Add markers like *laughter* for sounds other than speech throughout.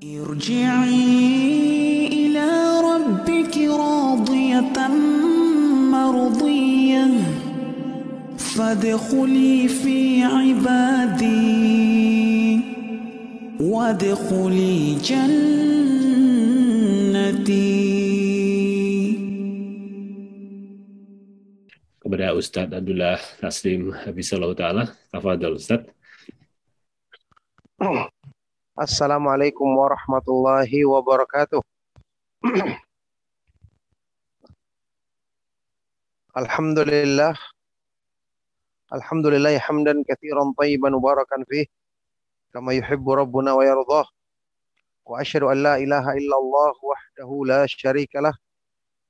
ارجعي إلى ربك راضية مرضية فادخلي في عبادي وادخلي جنتي kepada Ustadz Abdullah Taslim Habisallahu Ta'ala. Tafadol Ustadz. Assalamualaikum warahmatullahi wabarakatuh. *clears throat* Alhamdulillah. Alhamdulillah hamdan kathiran tayyiban mubarakan fih. Kama yuhibbu rabbuna wa yardah. Wa ashadu an la ilaha illallah wahdahu la sharika lah.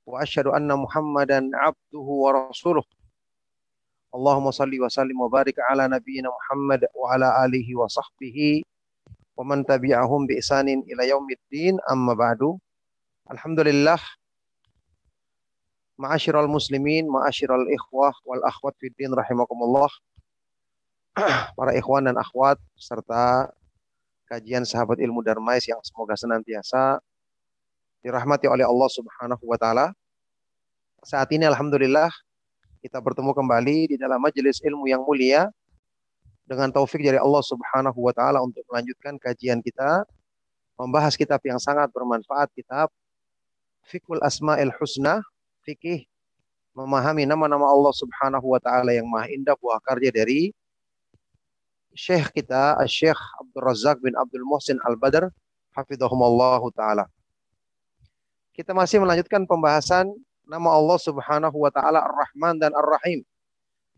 Wa ashadu anna muhammadan abduhu wa rasuluh. Allahumma salli wa sallim wa barik ala nabiyyina Muhammad wa ala alihi wa sahbihi wa man tabi'ahum bi isanin ila yaumiddin amma ba'du. Alhamdulillah Ma'asyiral muslimin, ma'asyiral ikhwah wal akhwat fid din rahimakumullah. Para ikhwan dan akhwat serta kajian sahabat ilmu Darmais yang semoga senantiasa dirahmati oleh Allah Subhanahu wa taala. Saat ini alhamdulillah kita bertemu kembali di dalam majelis ilmu yang mulia dengan taufik dari Allah Subhanahu wa taala untuk melanjutkan kajian kita membahas kitab yang sangat bermanfaat kitab Fikul Asmaul Husna fikih memahami nama-nama Allah Subhanahu wa taala yang maha indah buah karya dari Syekh kita Syekh Abdul Razak bin Abdul Muhsin Al-Badr hafizahumullah taala. Kita masih melanjutkan pembahasan nama Allah Subhanahu wa taala Ar-Rahman dan Ar-Rahim.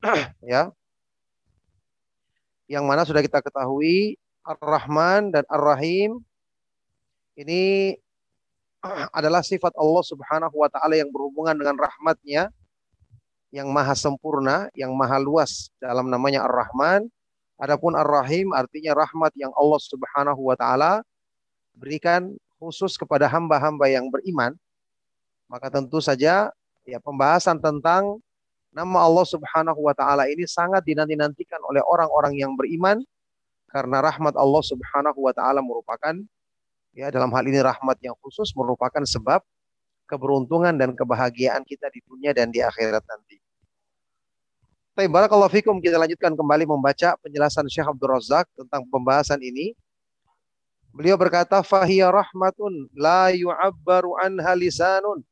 *clears throat* ya. Yang mana sudah kita ketahui Ar-Rahman dan Ar-Rahim ini *clears throat* adalah sifat Allah Subhanahu wa taala yang berhubungan dengan rahmatnya yang maha sempurna, yang maha luas dalam namanya Ar-Rahman. Adapun Ar-Rahim artinya rahmat yang Allah Subhanahu wa taala berikan khusus kepada hamba-hamba yang beriman. Maka tentu saja ya pembahasan tentang nama Allah Subhanahu wa taala ini sangat dinanti-nantikan oleh orang-orang yang beriman karena rahmat Allah Subhanahu wa taala merupakan ya dalam hal ini rahmat yang khusus merupakan sebab keberuntungan dan kebahagiaan kita di dunia dan di akhirat nanti. Baik, barakallahu fikum kita lanjutkan kembali membaca penjelasan Syekh Abdul Razak tentang pembahasan ini. Beliau berkata fahiya rahmatun la yu'abbaru anha lisanun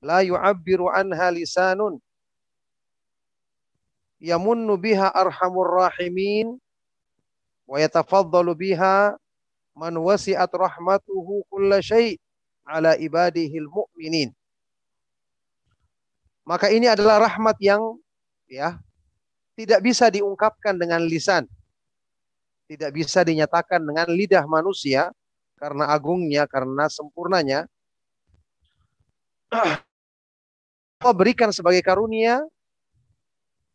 la yu'abbiru anha lisanun yamunnu biha arhamur rahimin wa yatafaddalu biha man wasi'at rahmatuhu kulla syai' ala ibadihil. Maka ini adalah rahmat yang ya tidak bisa diungkapkan dengan lisan. Tidak bisa dinyatakan dengan lidah manusia karena agungnya, karena sempurnanya. *clears throat* Allah berikan sebagai karunia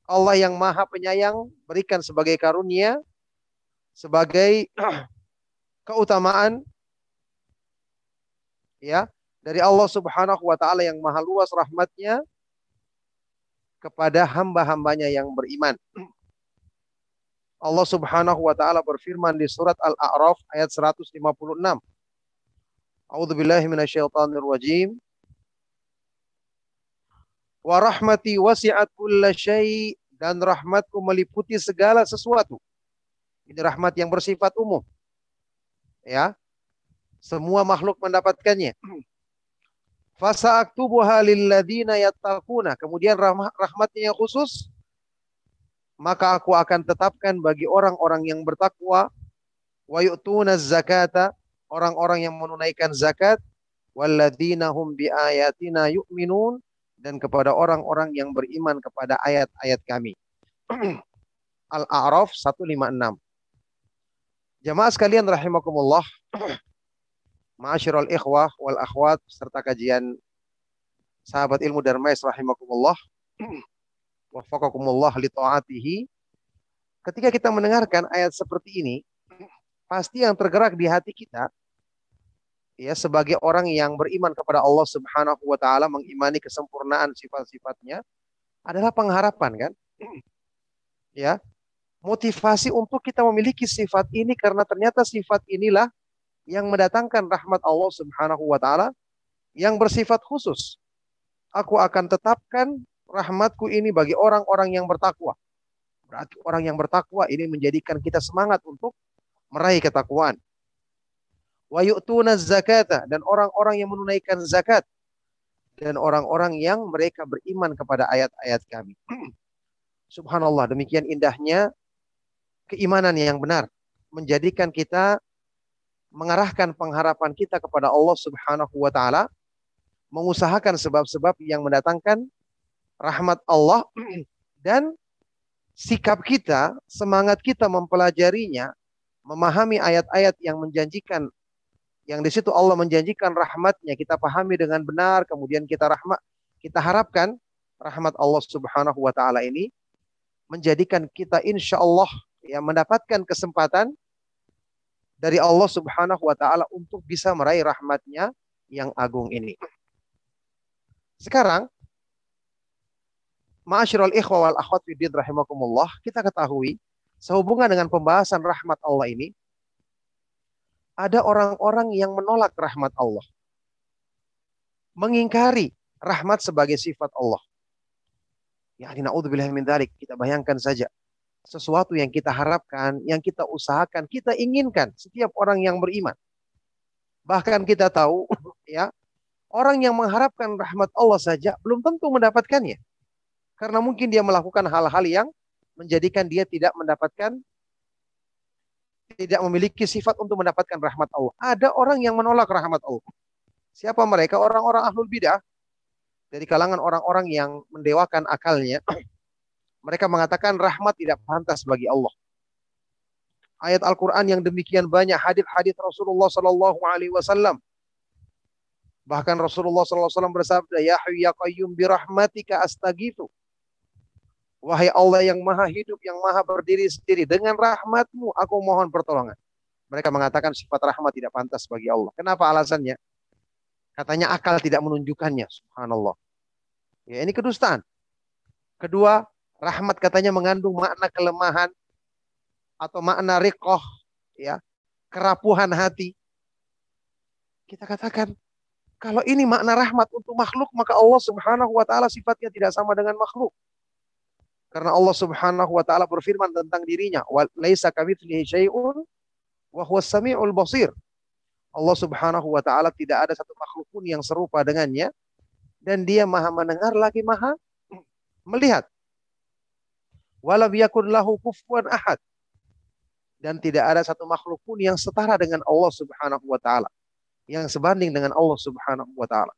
Allah yang maha penyayang berikan sebagai karunia sebagai *clears throat* keutamaan ya dari Allah Subhanahu wa taala yang maha luas rahmatnya kepada hamba-hambanya yang beriman. *clears throat* Allah Subhanahu wa taala berfirman di surat Al-A'raf ayat 156. A'udzu. Wa rahmati wasi'at kulla dan rahmatku meliputi segala sesuatu. Ini rahmat yang bersifat umum. Ya. Semua makhluk mendapatkannya. *clears throat* Fasa aktubuha lilladzina yattaquna. Kemudian rahmat, rahmatnya yang khusus maka aku akan tetapkan bagi orang-orang yang bertakwa wa yu'tuna zakata orang-orang yang menunaikan zakat walladzina hum biayatina yu'minun dan kepada orang-orang yang beriman kepada ayat-ayat kami. *clears throat* Al-A'raf 156. Jamaah sekalian rahimakumullah. *clears throat* Ma'asyiral ikhwah wal akhwat serta kajian sahabat ilmu Darmais rahimakumullah. *clears throat* Wafakakumullah li ta'atihi. Ketika kita mendengarkan ayat seperti ini, pasti yang tergerak di hati kita ya sebagai orang yang beriman kepada Allah Subhanahu wa taala mengimani kesempurnaan sifat-sifatnya adalah pengharapan kan? *clears throat* Ya. Motivasi untuk kita memiliki sifat ini karena ternyata sifat inilah yang mendatangkan rahmat Allah Subhanahu wa taala yang bersifat khusus. Aku akan tetapkan rahmatku ini bagi orang-orang yang bertakwa. Berarti orang yang bertakwa ini menjadikan kita semangat untuk meraih ketakwaan. Wa yu'tuna zakata dan orang-orang yang menunaikan zakat dan orang-orang yang mereka beriman kepada ayat-ayat kami. *clears throat* Subhanallah, demikian indahnya keimanan yang benar menjadikan kita mengarahkan pengharapan kita kepada Allah Subhanahu wa taala, mengusahakan sebab-sebab yang mendatangkan rahmat Allah *clears throat* dan sikap kita, semangat kita mempelajarinya, memahami ayat-ayat yang menjanjikan yang di situ Allah menjanjikan rahmatnya kita pahami dengan benar kemudian kita rahmat kita harapkan rahmat Allah Subhanahu wa taala ini menjadikan kita insya Allah ya mendapatkan kesempatan dari Allah Subhanahu wa taala untuk bisa meraih rahmatnya yang agung ini. Sekarang Ma'asyiral ikhwa wal akhwat fiddin rahimakumullah, kita ketahui sehubungan dengan pembahasan rahmat Allah ini ada orang-orang yang menolak rahmat Allah. Mengingkari rahmat sebagai sifat Allah. Ya, naudzubillah min dzalik. Kita bayangkan saja sesuatu yang kita harapkan, yang kita usahakan, kita inginkan setiap orang yang beriman. Bahkan kita tahu *laughs* ya, orang yang mengharapkan rahmat Allah saja belum tentu mendapatkannya. Karena mungkin dia melakukan hal-hal yang menjadikan dia tidak mendapatkan tidak memiliki sifat untuk mendapatkan rahmat Allah. Ada orang yang menolak rahmat Allah. Siapa mereka? Orang-orang ahlul bidah dari kalangan orang-orang yang mendewakan akalnya *clears throat* mereka mengatakan rahmat tidak pantas bagi Allah. Ayat Al-Quran yang demikian banyak hadis-hadis Rasulullah Sallallahu Alaihi Wasallam. Bahkan Rasulullah Sallallahu Alaihi Wasallam bersabda, Ya Ya Qayyum birahmatika astaghithu. Wahai Allah yang maha hidup, yang maha berdiri sendiri. Dengan rahmatmu aku mohon pertolongan. Mereka mengatakan sifat rahmat tidak pantas bagi Allah. Kenapa alasannya? Katanya akal tidak menunjukkannya. Subhanallah. Ya, ini kedustaan. Kedua, Rahmat katanya mengandung makna kelemahan atau makna rikoh, ya, kerapuhan hati. Kita katakan, kalau ini makna rahmat untuk makhluk, maka Allah subhanahu wa ta'ala sifatnya tidak sama dengan makhluk. Karena Allah subhanahu wa ta'ala berfirman tentang dirinya, Laisa kamitslihi syai'un wa huwa sami'ul basir. Allah subhanahu wa ta'ala tidak ada satu makhluk pun yang serupa dengannya. Dan dia maha mendengar lagi maha melihat. Walam yakun lahu kufuwan ahad. Dan tidak ada satu makhluk pun yang setara dengan Allah Subhanahu wa taala. Yang sebanding dengan Allah Subhanahu wa taala.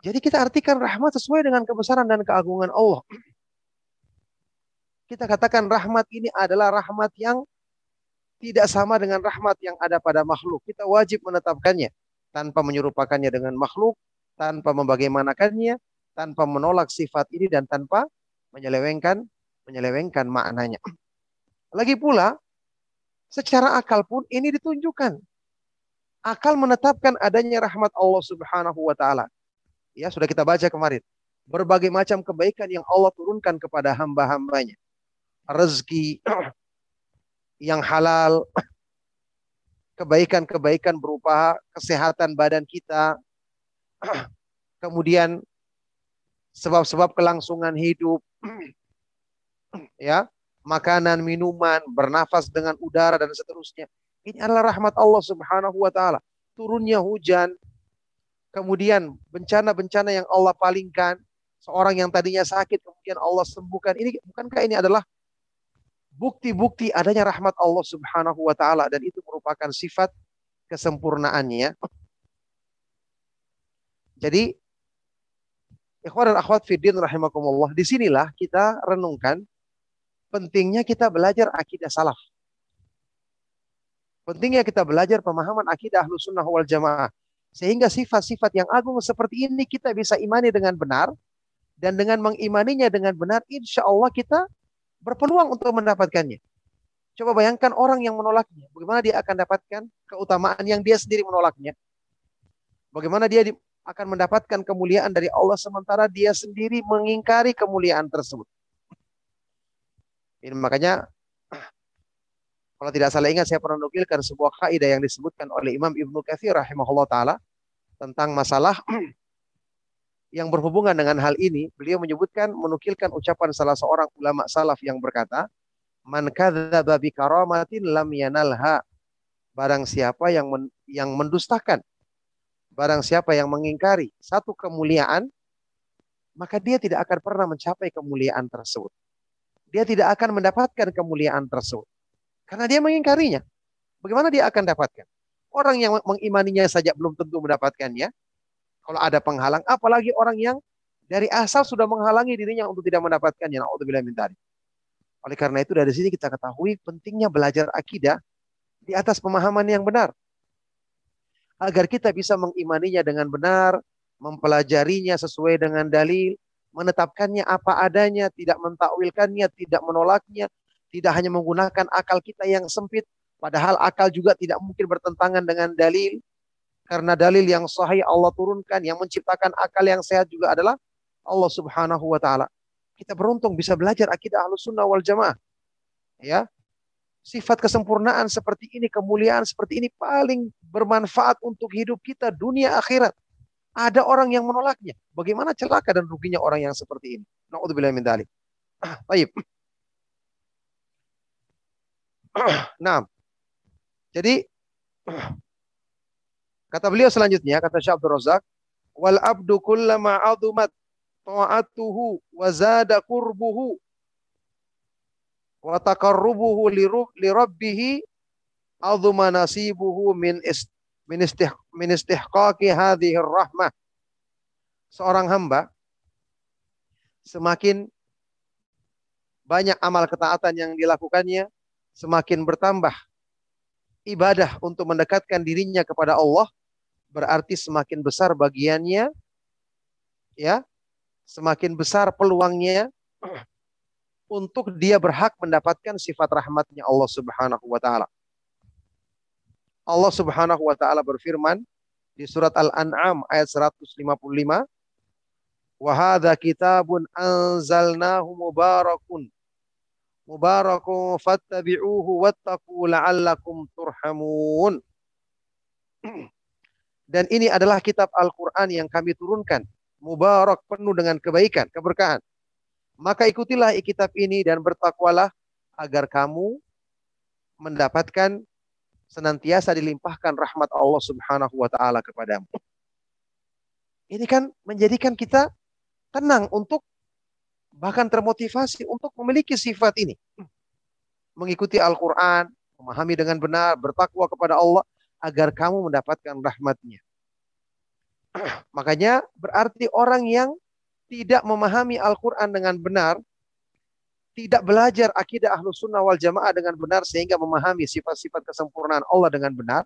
Jadi kita artikan rahmat sesuai dengan kebesaran dan keagungan Allah. Kita katakan rahmat ini adalah rahmat yang tidak sama dengan rahmat yang ada pada makhluk. Kita wajib menetapkannya tanpa menyerupakannya dengan makhluk, tanpa membagaimanakannya, tanpa menolak sifat ini dan tanpa menyelewengkan menyelewengkan maknanya. Lagi pula secara akal pun ini ditunjukkan. Akal menetapkan adanya rahmat Allah Subhanahu wa taala. Ya, sudah kita baca kemarin. Berbagai macam kebaikan yang Allah turunkan kepada hamba-hambanya. Rezeki yang halal, kebaikan-kebaikan berupa kesehatan badan kita, kemudian sebab-sebab kelangsungan hidup, ya, makanan, minuman, bernafas dengan udara dan seterusnya. Ini adalah rahmat Allah Subhanahu wa taala. Turunnya hujan, kemudian bencana-bencana yang Allah palingkan, seorang yang tadinya sakit kemudian Allah sembuhkan. Ini bukankah ini adalah bukti-bukti adanya rahmat Allah Subhanahu wa taala dan itu merupakan sifat kesempurnaannya. Jadi Ikhwan dan akhwat fiddin rahimakumullah. Di sinilah kita renungkan pentingnya kita belajar akidah salaf. Pentingnya kita belajar pemahaman akidah ahlu sunnah wal jamaah. Sehingga sifat-sifat yang agung seperti ini kita bisa imani dengan benar. Dan dengan mengimaninya dengan benar, insya Allah kita berpeluang untuk mendapatkannya. Coba bayangkan orang yang menolaknya. Bagaimana dia akan dapatkan keutamaan yang dia sendiri menolaknya. Bagaimana dia akan mendapatkan kemuliaan dari Allah sementara dia sendiri mengingkari kemuliaan tersebut. Ini makanya *clears throat* Kalau tidak salah ingat saya pernah nukilkan sebuah kaidah yang disebutkan oleh Imam Ibnu Katsir rahimahullah taala tentang masalah *clears throat* yang berhubungan dengan hal ini. Beliau menyebutkan menukilkan ucapan salah seorang ulama salaf yang berkata, "Man kadzdzaba bi karamatin lam yanalha." Barang siapa yang men, yang mendustakan, barang siapa yang mengingkari satu kemuliaan, maka dia tidak akan pernah mencapai kemuliaan tersebut. Dia tidak akan mendapatkan kemuliaan tersebut. Karena dia mengingkarinya. Bagaimana dia akan dapatkan? Orang yang mengimaninya saja belum tentu mendapatkannya. Kalau ada penghalang, apalagi orang yang dari asal sudah menghalangi dirinya untuk tidak mendapatkannya. Min Oleh karena itu dari sini kita ketahui pentingnya belajar akidah di atas pemahaman yang benar. Agar kita bisa mengimaninya dengan benar, mempelajarinya sesuai dengan dalil, menetapkannya apa adanya, tidak mentakwilkannya, tidak menolaknya, tidak hanya menggunakan akal kita yang sempit, padahal akal juga tidak mungkin bertentangan dengan dalil. Karena dalil yang sahih Allah turunkan, yang menciptakan akal yang sehat juga adalah Allah Subhanahu wa taala. Kita beruntung bisa belajar akidah Ahlus Sunnah wal Jamaah. Ya. Sifat kesempurnaan seperti ini, kemuliaan seperti ini paling bermanfaat untuk hidup kita dunia akhirat. Ada orang yang menolaknya. Bagaimana celaka dan ruginya orang yang seperti ini? Nauzubillah min dzalik. *clears throat* Baik. *clears throat* nah, jadi *clears throat* kata beliau selanjutnya, kata Syekh Abdul Razak, wal abdu kullama adumat ta'atuhu wa zada qurbuhu wa taqarrubuhu li rabbih azuma nasibuhu min min, istih, min istihqaqi hadhihi rahmah. Seorang hamba semakin banyak amal ketaatan yang dilakukannya, semakin bertambah ibadah untuk mendekatkan dirinya kepada Allah, berarti semakin besar bagiannya, ya, semakin besar peluangnya untuk dia berhak mendapatkan sifat rahmatnya Allah Subhanahu wa taala. Allah Subhanahu wa taala berfirman di surat Al-An'am ayat 155, "Wa hadza kitabun anzalnahu mubarakun mubarakun fattabi'uhu wattaqu la'allakum turhamun. *clears throat* Dan ini adalah kitab Al-Quran yang kami turunkan. Mubarak penuh dengan kebaikan, keberkahan. Maka ikutilah kitab ini dan bertakwalah agar kamu mendapatkan senantiasa dilimpahkan rahmat Allah Subhanahu wa taala kepadamu. Ini kan menjadikan kita tenang untuk bahkan termotivasi untuk memiliki sifat ini. Mengikuti Al-Quran, memahami dengan benar, bertakwa kepada Allah, agar kamu mendapatkan rahmatnya. *clears throat* Makanya berarti orang yang tidak memahami Al-Quran dengan benar, tidak belajar akidah ahlu sunnah wal jamaah dengan benar sehingga memahami sifat-sifat kesempurnaan Allah dengan benar,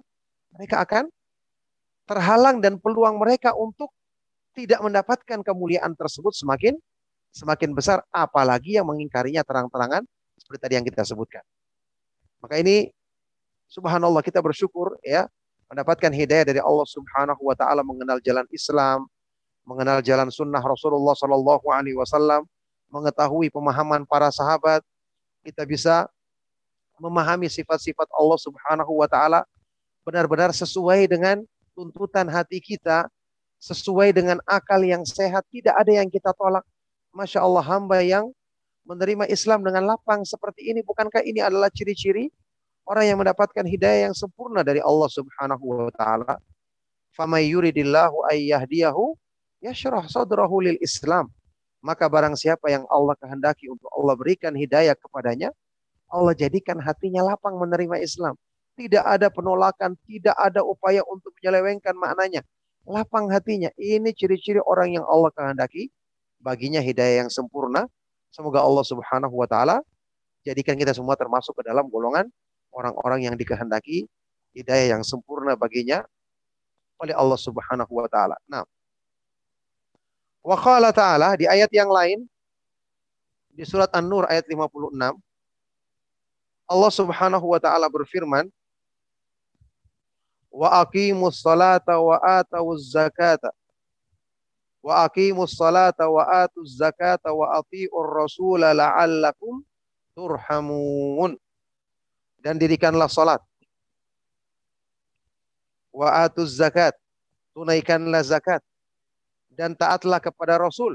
mereka akan terhalang dan peluang mereka untuk tidak mendapatkan kemuliaan tersebut semakin semakin besar apalagi yang mengingkarinya terang-terangan seperti tadi yang kita sebutkan. Maka ini subhanallah kita bersyukur ya mendapatkan hidayah dari Allah Subhanahu wa taala mengenal jalan Islam, mengenal jalan sunnah Rasulullah Sallallahu alaihi wasallam, mengetahui pemahaman para sahabat, kita bisa memahami sifat-sifat Allah Subhanahu wa taala benar-benar sesuai dengan tuntutan hati kita, sesuai dengan akal yang sehat, tidak ada yang kita tolak, Masya Allah hamba yang menerima Islam dengan lapang seperti ini. Bukankah ini adalah ciri-ciri orang yang mendapatkan hidayah yang sempurna dari Allah Subhanahu wa taala. Famay yuridillahu ayyahdiyahu yashrah sadrahu lil Islam. Maka barang siapa yang Allah kehendaki untuk Allah berikan hidayah kepadanya, Allah jadikan hatinya lapang menerima Islam. Tidak ada penolakan, tidak ada upaya untuk menyelewengkan maknanya. Lapang hatinya. Ini ciri-ciri orang yang Allah kehendaki baginya hidayah yang sempurna. Semoga Allah Subhanahu wa taala jadikan kita semua termasuk ke dalam golongan orang-orang yang dikehendaki hidayah yang sempurna baginya oleh Allah Subhanahu wa taala. Nah, wa qala ta'ala di ayat yang lain di surat An-Nur ayat 56 Allah Subhanahu wa taala berfirman wa aqimus salata wa atawuz zakata wa aqimus salata wa atuz zakata wa atiur rasul la'allakum turhamun. Dan dirikanlah salat. Wa atuz zakat, tunaikanlah zakat dan taatlah kepada Rasul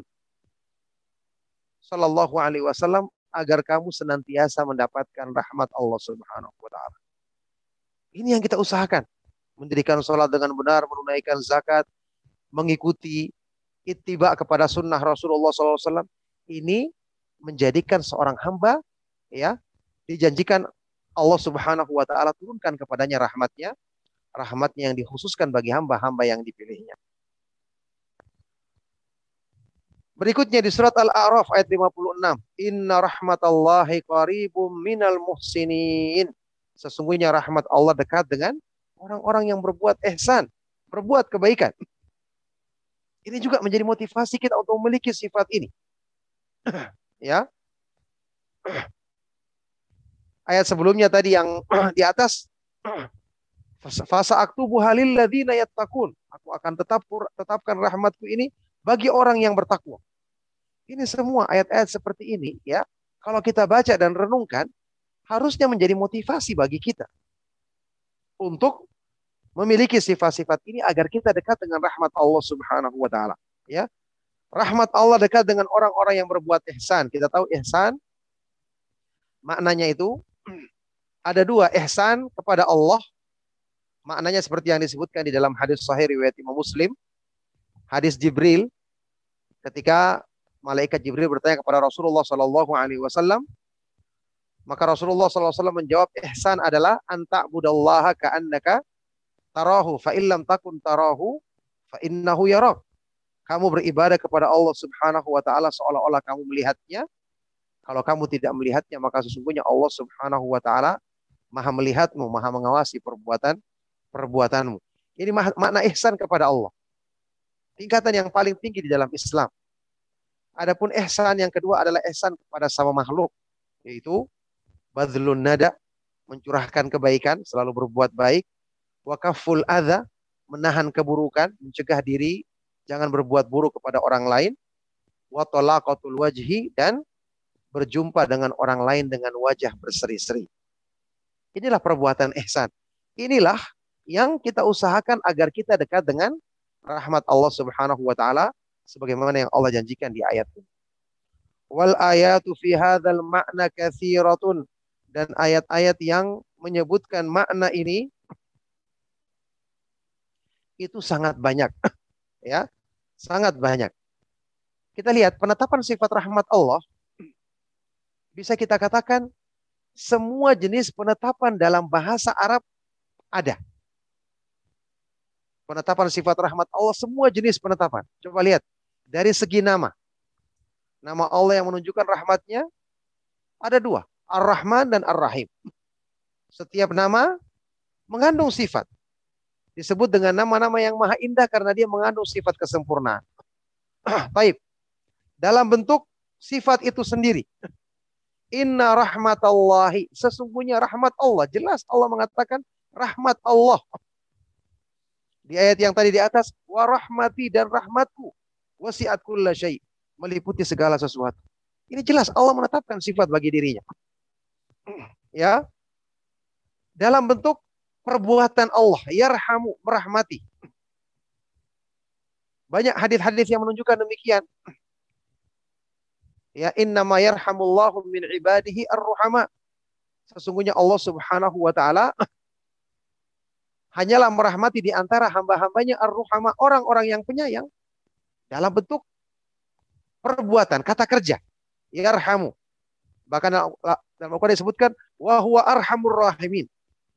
sallallahu alaihi wasallam agar kamu senantiasa mendapatkan rahmat Allah Subhanahu wa taala. Ini yang kita usahakan. Mendirikan sholat dengan benar, menunaikan zakat, mengikuti ittiba kepada sunnah Rasulullah SAW. Ini menjadikan seorang hamba ya dijanjikan Allah Subhanahu wa taala turunkan kepadanya rahmatnya, rahmatnya yang dikhususkan bagi hamba-hamba yang dipilihnya. Berikutnya di surat Al-A'raf ayat 56. Inna rahmatallahi qaribum minal muhsinin. Sesungguhnya rahmat Allah dekat dengan orang-orang yang berbuat ihsan, berbuat kebaikan. Ini juga menjadi motivasi kita untuk memiliki sifat ini. *clears throat* ya. *clears throat* Ayat sebelumnya tadi yang *clears throat* di atas fasa aktubu halil ladzina yattaqun. Aku akan tetap tetapkan rahmatku ini bagi orang yang bertakwa. Ini semua ayat-ayat seperti ini ya. Kalau kita baca dan renungkan harusnya menjadi motivasi bagi kita untuk memiliki sifat-sifat ini agar kita dekat dengan rahmat Allah Subhanahu wa taala, ya. Rahmat Allah dekat dengan orang-orang yang berbuat ihsan. Kita tahu ihsan maknanya itu ada dua, ihsan kepada Allah maknanya seperti yang disebutkan di dalam hadis sahih riwayat Imam Muslim, hadis Jibril ketika malaikat Jibril bertanya kepada Rasulullah Shallallahu alaihi wasallam, maka Rasulullah SAW menjawab, ihsan adalah anta budallaha ka'annaka tarahu fa illam takun tarahu fa innahu yarak. Kamu beribadah kepada Allah Subhanahu wa taala seolah-olah kamu melihatnya. Kalau kamu tidak melihatnya maka sesungguhnya Allah Subhanahu wa taala Maha melihatmu, Maha mengawasi perbuatan perbuatanmu. Ini makna ihsan kepada Allah. Tingkatan yang paling tinggi di dalam Islam. Adapun ihsan yang kedua adalah ihsan kepada sama makhluk, yaitu badlun nada, mencurahkan kebaikan, selalu berbuat baik, wakaful adha, menahan keburukan, mencegah diri jangan berbuat buruk kepada orang lain, wa talaqatul wajhi dan berjumpa dengan orang lain dengan wajah berseri-seri. Inilah perbuatan ihsan. Inilah yang kita usahakan agar kita dekat dengan rahmat Allah Subhanahu wa taala sebagaimana yang Allah janjikan di ayat ini. Wal ayatu fi hadzal ma'na katsiratun dan ayat-ayat yang menyebutkan makna ini itu sangat banyak *clears throat* ya sangat banyak kita lihat penetapan sifat rahmat Allah bisa kita katakan semua jenis penetapan dalam bahasa Arab ada penetapan sifat rahmat Allah semua jenis penetapan coba lihat dari segi nama nama Allah yang menunjukkan rahmatnya ada dua Ar-Rahman dan Ar-Rahim. Setiap nama mengandung sifat. Disebut dengan nama-nama yang maha indah karena dia mengandung sifat kesempurnaan. *clears throat* Baik. Dalam bentuk sifat itu sendiri. Inna rahmatallahi. Sesungguhnya rahmat Allah. Jelas Allah mengatakan rahmat Allah. Di ayat yang tadi di atas. Wa rahmati dan rahmatku. Wasiat kulla syai. Meliputi segala sesuatu. Ini jelas Allah menetapkan sifat bagi dirinya ya dalam bentuk perbuatan Allah yarhamu merahmati banyak hadis-hadis yang menunjukkan demikian ya innama yarhamullahu min ibadihi ar-ruhama. Sesungguhnya Allah Subhanahu wa taala hanyalah merahmati di antara hamba-hambanya ar-ruhama orang-orang yang penyayang dalam bentuk perbuatan kata kerja. Yarhamu. Bahkan dalam Al-Quran disebutkan wahwa arhamur rahimin.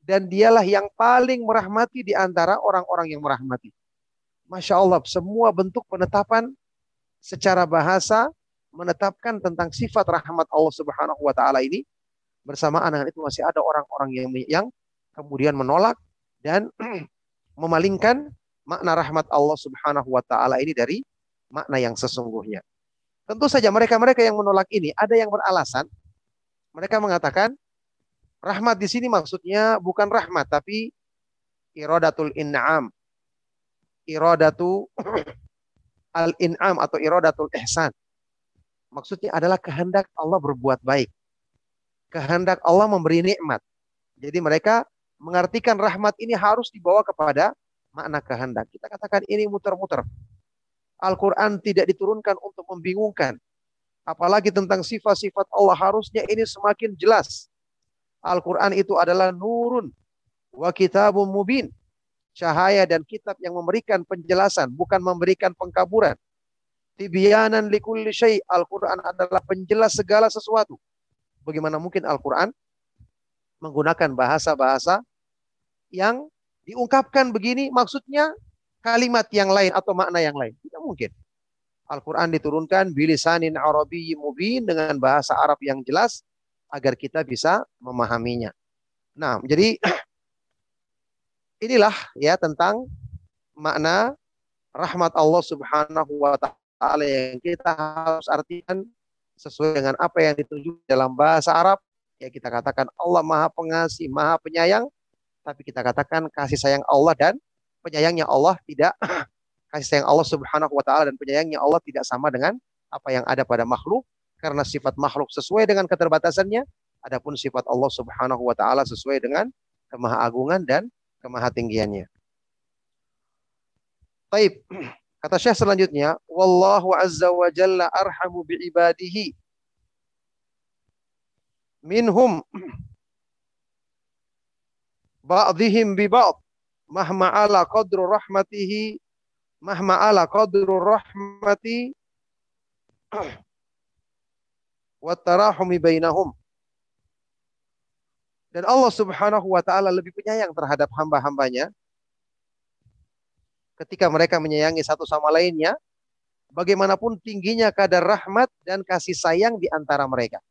Dan dialah yang paling merahmati di antara orang-orang yang merahmati. Masya Allah, semua bentuk penetapan secara bahasa menetapkan tentang sifat rahmat Allah Subhanahu wa taala ini bersamaan dengan itu masih ada orang-orang yang yang kemudian menolak dan *clears throat* memalingkan makna rahmat Allah Subhanahu wa taala ini dari makna yang sesungguhnya. Tentu saja mereka-mereka yang menolak ini ada yang beralasan mereka mengatakan rahmat di sini maksudnya bukan rahmat tapi iradatul in'am. Iradatu *clears throat* al-in'am atau iradatul ihsan. Maksudnya adalah kehendak Allah berbuat baik. Kehendak Allah memberi nikmat. Jadi mereka mengartikan rahmat ini harus dibawa kepada makna kehendak. Kita katakan ini muter-muter. Al-Quran tidak diturunkan untuk membingungkan. Apalagi tentang sifat-sifat Allah harusnya ini semakin jelas. Al-Quran itu adalah nurun wa kitabun mubin. Cahaya dan kitab yang memberikan penjelasan, bukan memberikan pengkaburan. Tibyanan likulli syai. Al-Quran adalah penjelas segala sesuatu. Bagaimana mungkin Al-Quran menggunakan bahasa-bahasa yang diungkapkan begini maksudnya kalimat yang lain atau makna yang lain. Tidak mungkin. Al-Quran diturunkan bilisanin Arabi mubin dengan bahasa Arab yang jelas agar kita bisa memahaminya. Nah, jadi *clears throat* inilah ya tentang makna rahmat Allah Subhanahu wa taala yang kita harus artikan sesuai dengan apa yang dituju dalam bahasa Arab. Ya kita katakan Allah Maha Pengasih, Maha Penyayang, tapi kita katakan kasih sayang Allah dan penyayangnya Allah tidak *clears throat* kasih sayang Allah Subhanahu wa taala dan penyayangnya Allah tidak sama dengan apa yang ada pada makhluk. Karena sifat makhluk sesuai dengan keterbatasannya, adapun sifat Allah Subhanahu wa taala sesuai dengan kemahaagungan dan kemahatinggiannya. Baik, *clears throat* kata Syekh selanjutnya, wallahu azza wa jalla arhamu bi ibadihi minhum ba'dihim bi ba'd mahma ala qadru rahmatihi mahma ala qadru rahmati wa tarahumi bainahum. Dan Allah Subhanahu wa taala lebih penyayang terhadap hamba-hambanya ketika mereka menyayangi satu sama lainnya bagaimanapun tingginya kadar rahmat dan kasih sayang di antara mereka.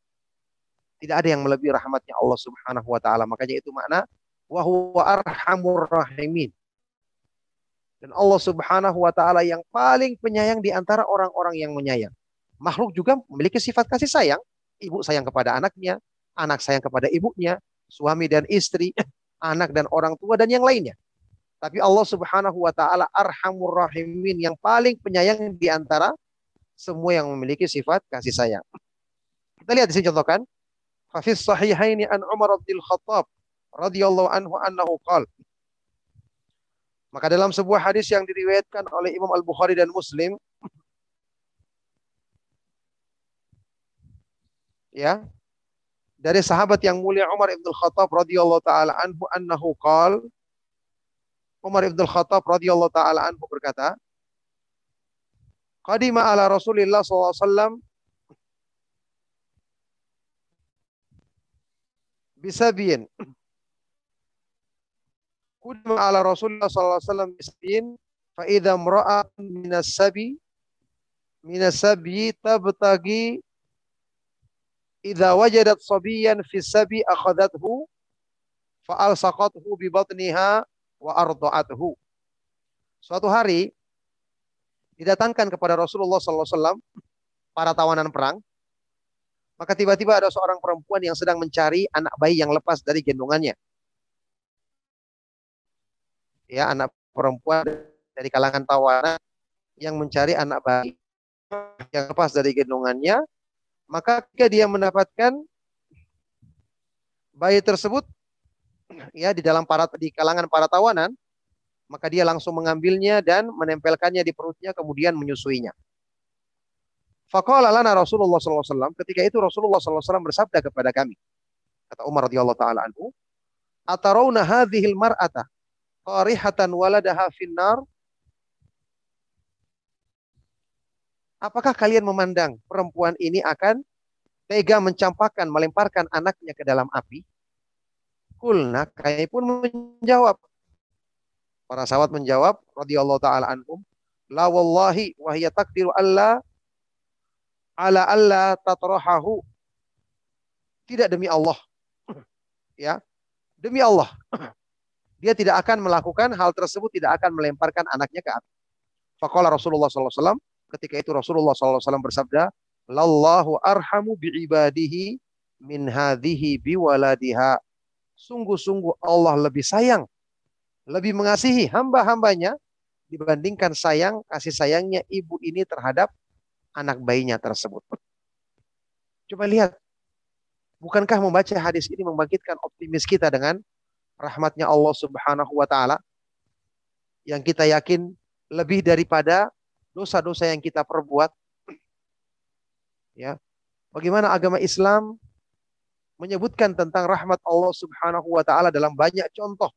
Tidak ada yang melebihi rahmatnya Allah Subhanahu wa taala. Makanya itu makna wa huwa arhamur rahimin. Dan Allah Subhanahu wa taala yang paling penyayang di antara orang-orang yang menyayang. Makhluk juga memiliki sifat kasih sayang. Ibu sayang kepada anaknya, anak sayang kepada ibunya, suami dan istri, *clears throat* anak dan orang tua dan yang lainnya. Tapi Allah Subhanahu wa taala Arhamur Rahimin yang paling penyayang di antara semua yang memiliki sifat kasih sayang. Kita lihat di sini contohkan. Fafis sahihaini an Umar bin Khattab radhiyallahu anhu annahu qala maka dalam sebuah hadis yang diriwayatkan oleh Imam Al-Bukhari dan Muslim ya dari sahabat yang mulia Umar bin Khattab radhiyallahu taala anhu annahu qal Umar Ibn Khattab radhiyallahu taala anhu berkata Qadima ala Rasulillah wasallam bisabiyin. Kudma ala Rasulullah wasallam bisabiyin fa idza imra'atun minas sabi minas sabi tabtagi idza wajadat sabiyan fi sabi akhadathu fa alsaqathu bi batniha wa arda'athu. Suatu hari didatangkan kepada Rasulullah wasallam para tawanan perang maka tiba-tiba ada seorang perempuan yang sedang mencari anak bayi yang lepas dari gendongannya. Ya, anak perempuan dari kalangan tawanan yang mencari anak bayi yang lepas dari gendongannya, maka ketika dia mendapatkan bayi tersebut *clears throat* ya di dalam para di kalangan para tawanan, maka dia langsung mengambilnya dan menempelkannya di perutnya kemudian menyusuinya. Faqala lana Rasulullah SAW. Ketika itu Rasulullah SAW bersabda kepada kami. Kata Umar radhiyallahu taala anhu, "Atarawna hadhil mar'ata qarihatan waladaha finnar?" Apakah kalian memandang perempuan ini akan tega mencampakkan, melemparkan anaknya ke dalam api? Kulna, kami pun menjawab. Para sahabat menjawab, radhiyallahu taala anhum, la wallahi wa hiya takdiru alla ala alla tatrahahu. Tidak demi Allah. *clears throat* Ya. Demi Allah. *clears throat* Dia tidak akan melakukan hal tersebut, tidak akan melemparkan anaknya ke api. Faqala Rasulullah SAW, ketika itu Rasulullah SAW bersabda, Lallahu arhamu bi'ibadihi min hadhihi biwaladiha. Sungguh-sungguh Allah lebih sayang, lebih mengasihi hamba-hambanya dibandingkan sayang, kasih sayangnya ibu ini terhadap anak bayinya tersebut. Coba lihat. Bukankah membaca hadis ini membangkitkan optimis kita dengan rahmatnya Allah Subhanahu wa taala yang kita yakin lebih daripada dosa-dosa yang kita perbuat. *clears throat* Ya. Bagaimana agama Islam menyebutkan tentang rahmat Allah Subhanahu wa taala dalam banyak contoh.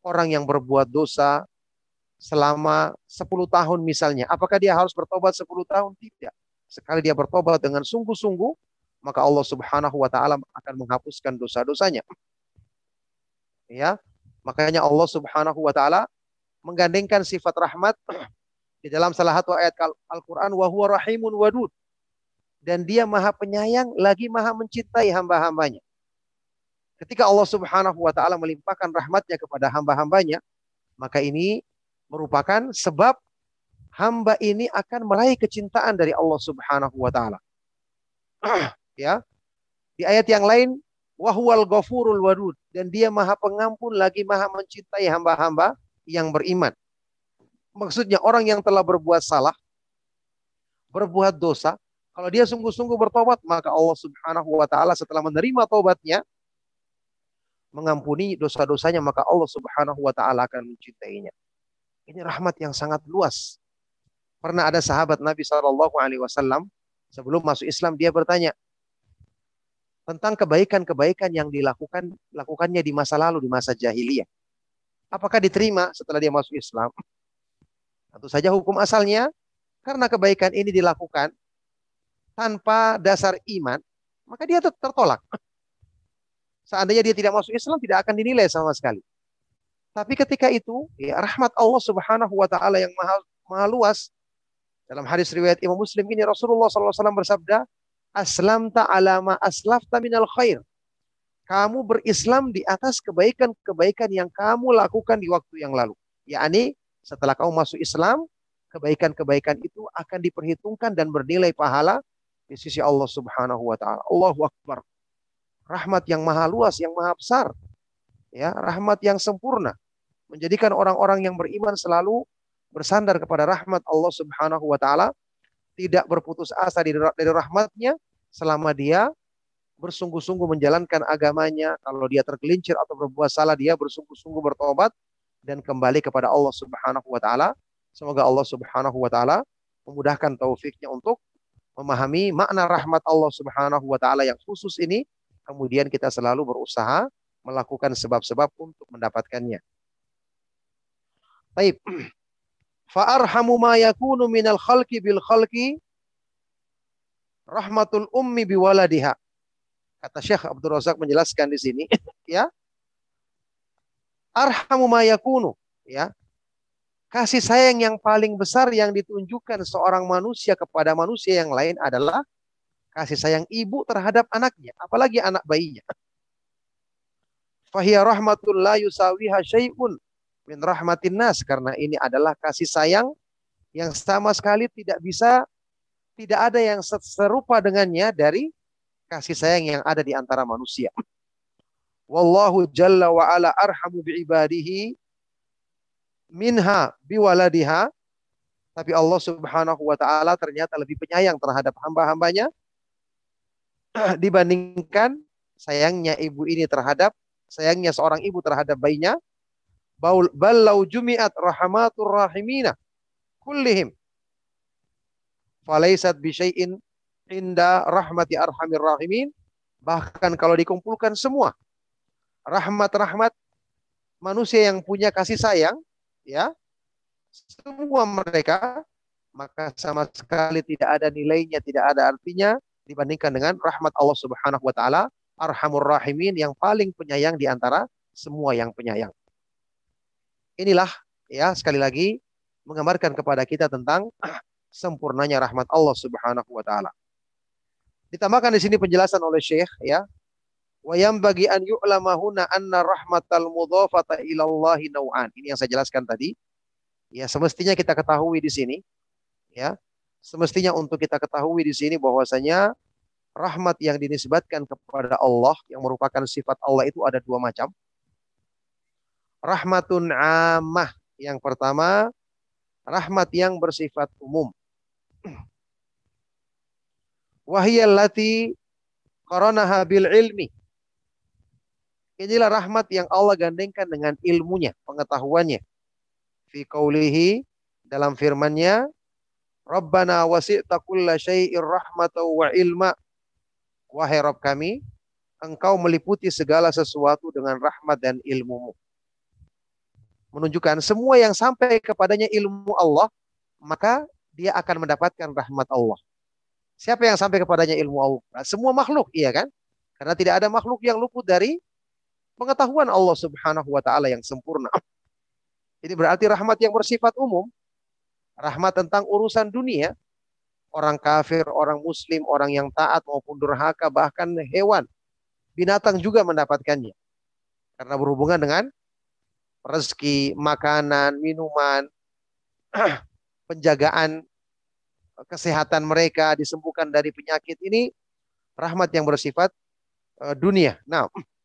Orang yang berbuat dosa selama 10 tahun misalnya, apakah dia harus bertobat 10 tahun? Tidak. Sekali dia bertobat dengan sungguh-sungguh, maka Allah Subhanahu wa taala akan menghapuskan dosa-dosanya. Ya. Makanya Allah Subhanahu wa taala menggandengkan sifat rahmat *clears throat* di dalam salah satu ayat Al-Qur'an wa rahimun wadud. Dan dia maha penyayang lagi maha mencintai hamba-hambanya. Ketika Allah Subhanahu wa taala melimpahkan rahmatnya kepada hamba-hambanya, maka ini merupakan sebab hamba ini akan meraih kecintaan dari Allah Subhanahu wa taala. *clears throat* ya. Di ayat yang lain wahwal ghafurul wadud dan dia maha pengampun lagi maha mencintai hamba-hamba yang beriman. Maksudnya orang yang telah berbuat salah, berbuat dosa, kalau dia sungguh-sungguh bertobat, maka Allah Subhanahu wa taala setelah menerima tobatnya mengampuni dosa-dosanya, maka Allah Subhanahu wa taala akan mencintainya. Ini rahmat yang sangat luas. Pernah ada sahabat Nabi Shallallahu alaihi wasallam sebelum masuk Islam dia bertanya tentang kebaikan-kebaikan yang dilakukan lakukannya di masa lalu di masa jahiliyah. Apakah diterima setelah dia masuk Islam? Tentu saja hukum asalnya karena kebaikan ini dilakukan tanpa dasar iman, maka dia tertolak. Seandainya dia tidak masuk Islam, tidak akan dinilai sama sekali. Tapi ketika itu, ya, rahmat Allah Subhanahu wa taala yang maha, maha luas dalam hadis riwayat Imam Muslim ini Rasulullah SAW bersabda, "Aslam ta'alama aslafta minal khair." Kamu berislam di atas kebaikan-kebaikan yang kamu lakukan di waktu yang lalu. yakni setelah kamu masuk Islam, kebaikan-kebaikan itu akan diperhitungkan dan bernilai pahala di sisi Allah Subhanahu wa taala. Allahu akbar. Rahmat yang maha luas, yang maha besar. Ya, rahmat yang sempurna. Menjadikan orang-orang yang beriman selalu bersandar kepada rahmat Allah Subhanahu wa taala, tidak berputus asa dari, rahmatnya selama dia bersungguh-sungguh menjalankan agamanya. Kalau dia tergelincir atau berbuat salah, dia bersungguh-sungguh bertobat dan kembali kepada Allah Subhanahu wa taala. Semoga Allah Subhanahu wa taala memudahkan taufiknya untuk memahami makna rahmat Allah Subhanahu wa taala yang khusus ini, kemudian kita selalu berusaha melakukan sebab-sebab untuk mendapatkannya. Baik. *clears throat* Fa'arhamu ma yakunu minal khalqi bil khalqi rahmatul ummi biwaladiha. Kata Syekh Abdul Razak menjelaskan di sini, *laughs* ya. Arhamu ma yakunu, ya kasih sayang yang paling besar yang ditunjukkan seorang manusia kepada manusia yang lain adalah kasih sayang ibu terhadap anaknya, apalagi anak bayinya. Fahiyya rahmatul la yusawiha syai'un min rahmatin nas karena ini adalah kasih sayang yang sama sekali tidak bisa tidak ada yang serupa dengannya dari kasih sayang yang ada di antara manusia. Wallahu jalla wa ala arhamu bi ibadihi minha biwaladiha. Tapi Allah Subhanahu wa taala ternyata lebih penyayang terhadap hamba-hambanya. *clears throat* Dibandingkan sayangnya ibu ini terhadap sayangnya seorang ibu terhadap bayinya. Ballau jumi'at rahmatur rahimina kullihim. Falaisat bi syai'in inda rahmati arhamir rahimin. Bahkan kalau dikumpulkan semua rahmat-rahmat manusia yang punya kasih sayang ya semua mereka maka sama sekali tidak ada nilainya, tidak ada artinya dibandingkan dengan rahmat Allah Subhanahu wa taala, Arhamur Rahimin yang paling penyayang di antara semua yang penyayang. Inilah ya sekali lagi menggambarkan kepada kita tentang sempurnanya rahmat Allah Subhanahu wa taala. Ditambahkan di sini penjelasan oleh Syekh ya. Wa bagi an yu'lama huna anna rahmatal mudhafata ila Allahi naw'an. Ini yang saya jelaskan tadi. Ya, semestinya kita ketahui di sini ya. Semestinya untuk kita ketahui di sini bahwasanya rahmat yang dinisbatkan kepada Allah yang merupakan sifat Allah itu ada dua macam. Rahmatun amah. Yang pertama, rahmat yang bersifat umum. *clears throat* Wahiyallati qaranaha bil ilmi. Inilah rahmat yang Allah gandengkan dengan ilmunya, pengetahuannya. Fi qawlihi dalam firman-Nya, Rabbana wasi'ta kulla syai'ir rahmatan wa ilma. Wahai Rabb kami, Engkau meliputi segala sesuatu dengan rahmat dan ilmumu. Menunjukkan semua yang sampai kepadanya ilmu Allah, maka dia akan mendapatkan rahmat Allah. Siapa yang sampai kepadanya ilmu Allah? Nah, semua makhluk, iya kan? Karena tidak ada makhluk yang luput dari pengetahuan Allah Subhanahu wa taala yang sempurna. Ini berarti rahmat yang bersifat umum. Rahmat tentang urusan dunia, orang kafir, orang muslim, orang yang taat maupun durhaka, bahkan hewan, binatang juga mendapatkannya. Karena berhubungan dengan rezeki, makanan, minuman, *clears throat* penjagaan kesehatan mereka, disembuhkan dari penyakit ini rahmat yang bersifat uh, dunia. Nah, *clears throat*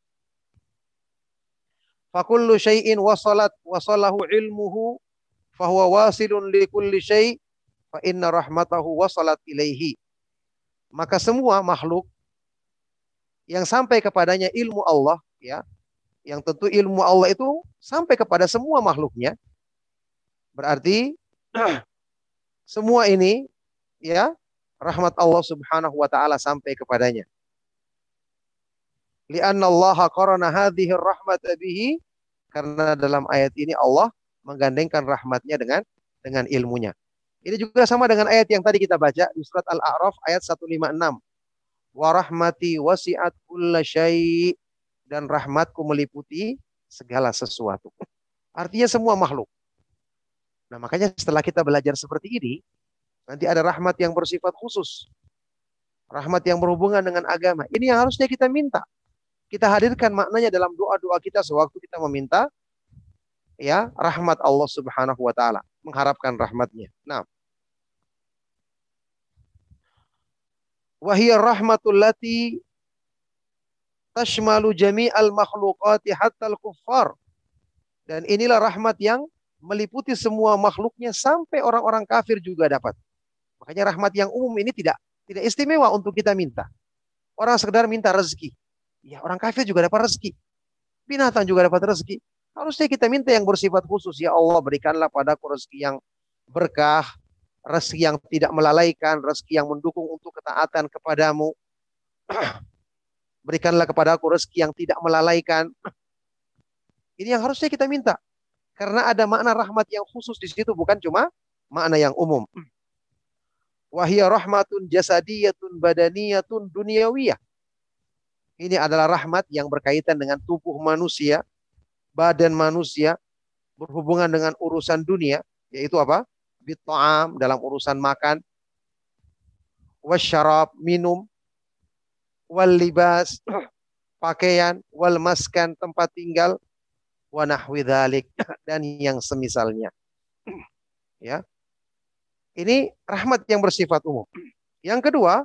fakullu syai'in wasalat wasalahu ilmuhu fahuwa wasilun li kulli syai' fa inna rahmatahu wasalat ilaihi. Maka semua makhluk yang sampai kepadanya ilmu Allah ya, yang tentu ilmu Allah itu sampai kepada semua makhluknya. Berarti *clears throat* semua ini ya rahmat Allah Subhanahu wa taala sampai kepadanya. Lianna Allah qarana hadhihi rahmata bihi karena dalam ayat ini Allah menggandengkan rahmatnya dengan dengan ilmunya. Ini juga sama dengan ayat yang tadi kita baca di surat Al-A'raf ayat 156. Wa rahmati wasi'at kulla dan rahmatku meliputi segala sesuatu. Artinya semua makhluk. Nah, makanya setelah kita belajar seperti ini, nanti ada rahmat yang bersifat khusus. Rahmat yang berhubungan dengan agama. Ini yang harusnya kita minta kita hadirkan maknanya dalam doa-doa kita sewaktu kita meminta ya rahmat Allah Subhanahu wa taala, mengharapkan rahmatnya. Nah. Wahiyar rahmatul lati tashmalu jami'al makhluqati hatta al-kuffar. Dan inilah rahmat yang meliputi semua makhluknya sampai orang-orang kafir juga dapat. Makanya rahmat yang umum ini tidak tidak istimewa untuk kita minta. Orang sekedar minta rezeki. Ya orang kafir juga dapat rezeki. Binatang juga dapat rezeki. Harusnya kita minta yang bersifat khusus. Ya Allah berikanlah padaku rezeki yang berkah. Rezeki yang tidak melalaikan. Rezeki yang mendukung untuk ketaatan kepadamu. *clears throat* Berikanlah kepadaku rezeki yang tidak melalaikan. Ini yang harusnya kita minta. Karena ada makna rahmat yang khusus di situ. Bukan cuma makna yang umum. Wahia rahmatun jasadiyatun badaniyatun dunyawiyah. Ini adalah rahmat yang berkaitan dengan tubuh manusia, badan manusia, berhubungan dengan urusan dunia, yaitu apa? Bit'am dalam urusan makan, wasyarab, minum, wal libas, *clears throat* pakaian, wal maskan, tempat tinggal, wa nahwi *clears throat* dan yang semisalnya. *clears throat* Ya. Ini rahmat yang bersifat umum. Yang kedua,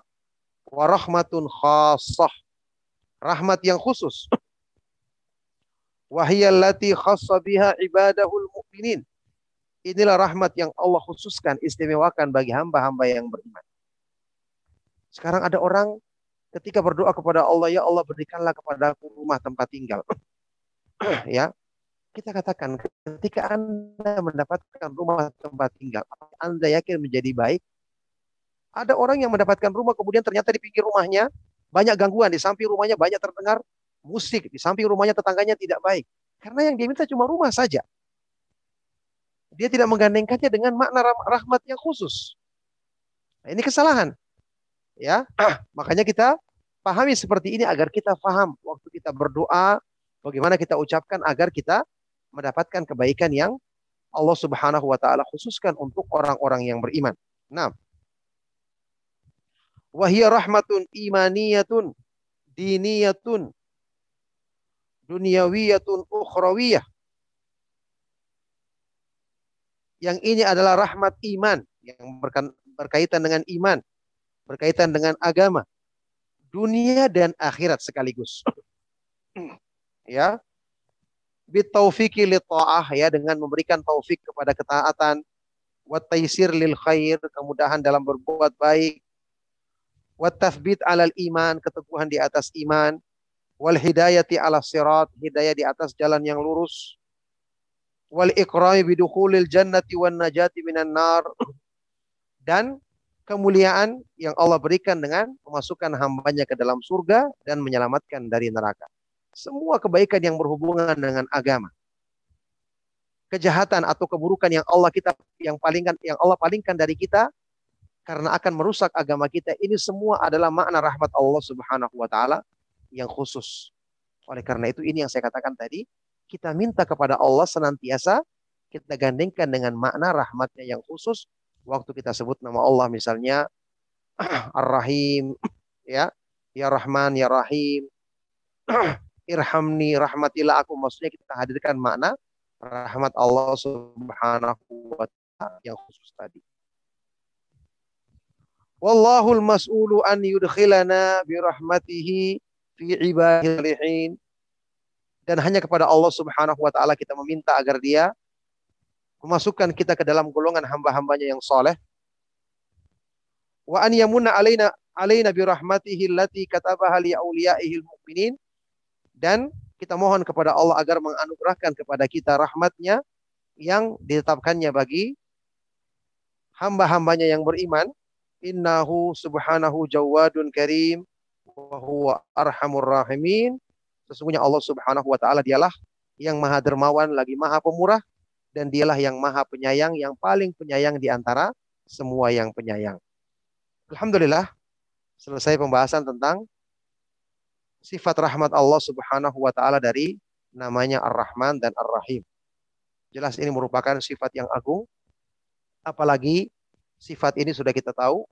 warahmatun khasah rahmat yang khusus. Wahiyallati khassa biha ibadahul mu'minin. Inilah rahmat yang Allah khususkan, istimewakan bagi hamba-hamba yang beriman. Sekarang ada orang ketika berdoa kepada Allah, ya Allah berikanlah kepada aku rumah tempat tinggal. *clears throat* ya, kita katakan ketika Anda mendapatkan rumah tempat tinggal, Anda yakin menjadi baik? Ada orang yang mendapatkan rumah kemudian ternyata di pinggir rumahnya banyak gangguan, di samping rumahnya banyak terdengar musik, di samping rumahnya tetangganya tidak baik. Karena yang dia minta cuma rumah saja. Dia tidak menggandengkannya dengan makna rahmat yang khusus. Nah, ini kesalahan. Ya, *clears throat* makanya kita pahami seperti ini agar kita paham waktu kita berdoa, bagaimana kita ucapkan agar kita mendapatkan kebaikan yang Allah Subhanahu wa taala khususkan untuk orang-orang yang beriman. Nah, Wahia rahmatun imaniyatun diniyatun dunyawiyatun ukhrawiyah. Yang ini adalah rahmat iman yang berkaitan dengan iman, berkaitan dengan agama, dunia dan akhirat sekaligus. ya. Bitaufiqi li ta'ah ya dengan memberikan taufik kepada ketaatan, wa taisir lil khair, kemudahan dalam berbuat baik, Wa alal iman, keteguhan di atas iman. Wal hidayati ala sirat, hidayah di atas jalan yang lurus. Wal ikrami bidukhulil jannati wan najati minan nar. Dan kemuliaan yang Allah berikan dengan memasukkan hambanya ke dalam surga dan menyelamatkan dari neraka. Semua kebaikan yang berhubungan dengan agama kejahatan atau keburukan yang Allah kita yang palingkan yang Allah palingkan dari kita karena akan merusak agama kita ini semua adalah makna rahmat Allah Subhanahu wa taala yang khusus. Oleh karena itu ini yang saya katakan tadi, kita minta kepada Allah senantiasa kita gandengkan dengan makna rahmatnya yang khusus waktu kita sebut nama Allah misalnya *clears throat* Ar-Rahim *clears throat* ya, ya Rahman ya Rahim. *clears throat* Irhamni rahmatilah aku maksudnya kita hadirkan makna rahmat Allah Subhanahu wa taala yang khusus tadi. Wallahul mas'ulu an yudkhilana bi rahmatihi fi ibadihi dan hanya kepada Allah Subhanahu wa taala kita meminta agar dia memasukkan kita ke dalam golongan hamba-hambanya yang soleh. Wa an yamunna alaina alaina bi rahmatihi allati katabaha li awliyaihi mu'minin dan kita mohon kepada Allah agar menganugerahkan kepada kita rahmatnya yang ditetapkannya bagi hamba-hambanya yang beriman. Innahu subhanahu jawadun karim wa huwa arhamur rahimin. Sesungguhnya Allah subhanahu wa ta'ala dialah yang maha dermawan lagi maha pemurah dan dialah yang maha penyayang yang paling penyayang di antara semua yang penyayang. Alhamdulillah selesai pembahasan tentang sifat rahmat Allah Subhanahu wa taala dari namanya Ar-Rahman dan Ar-Rahim. Jelas ini merupakan sifat yang agung. Apalagi sifat ini sudah kita tahu.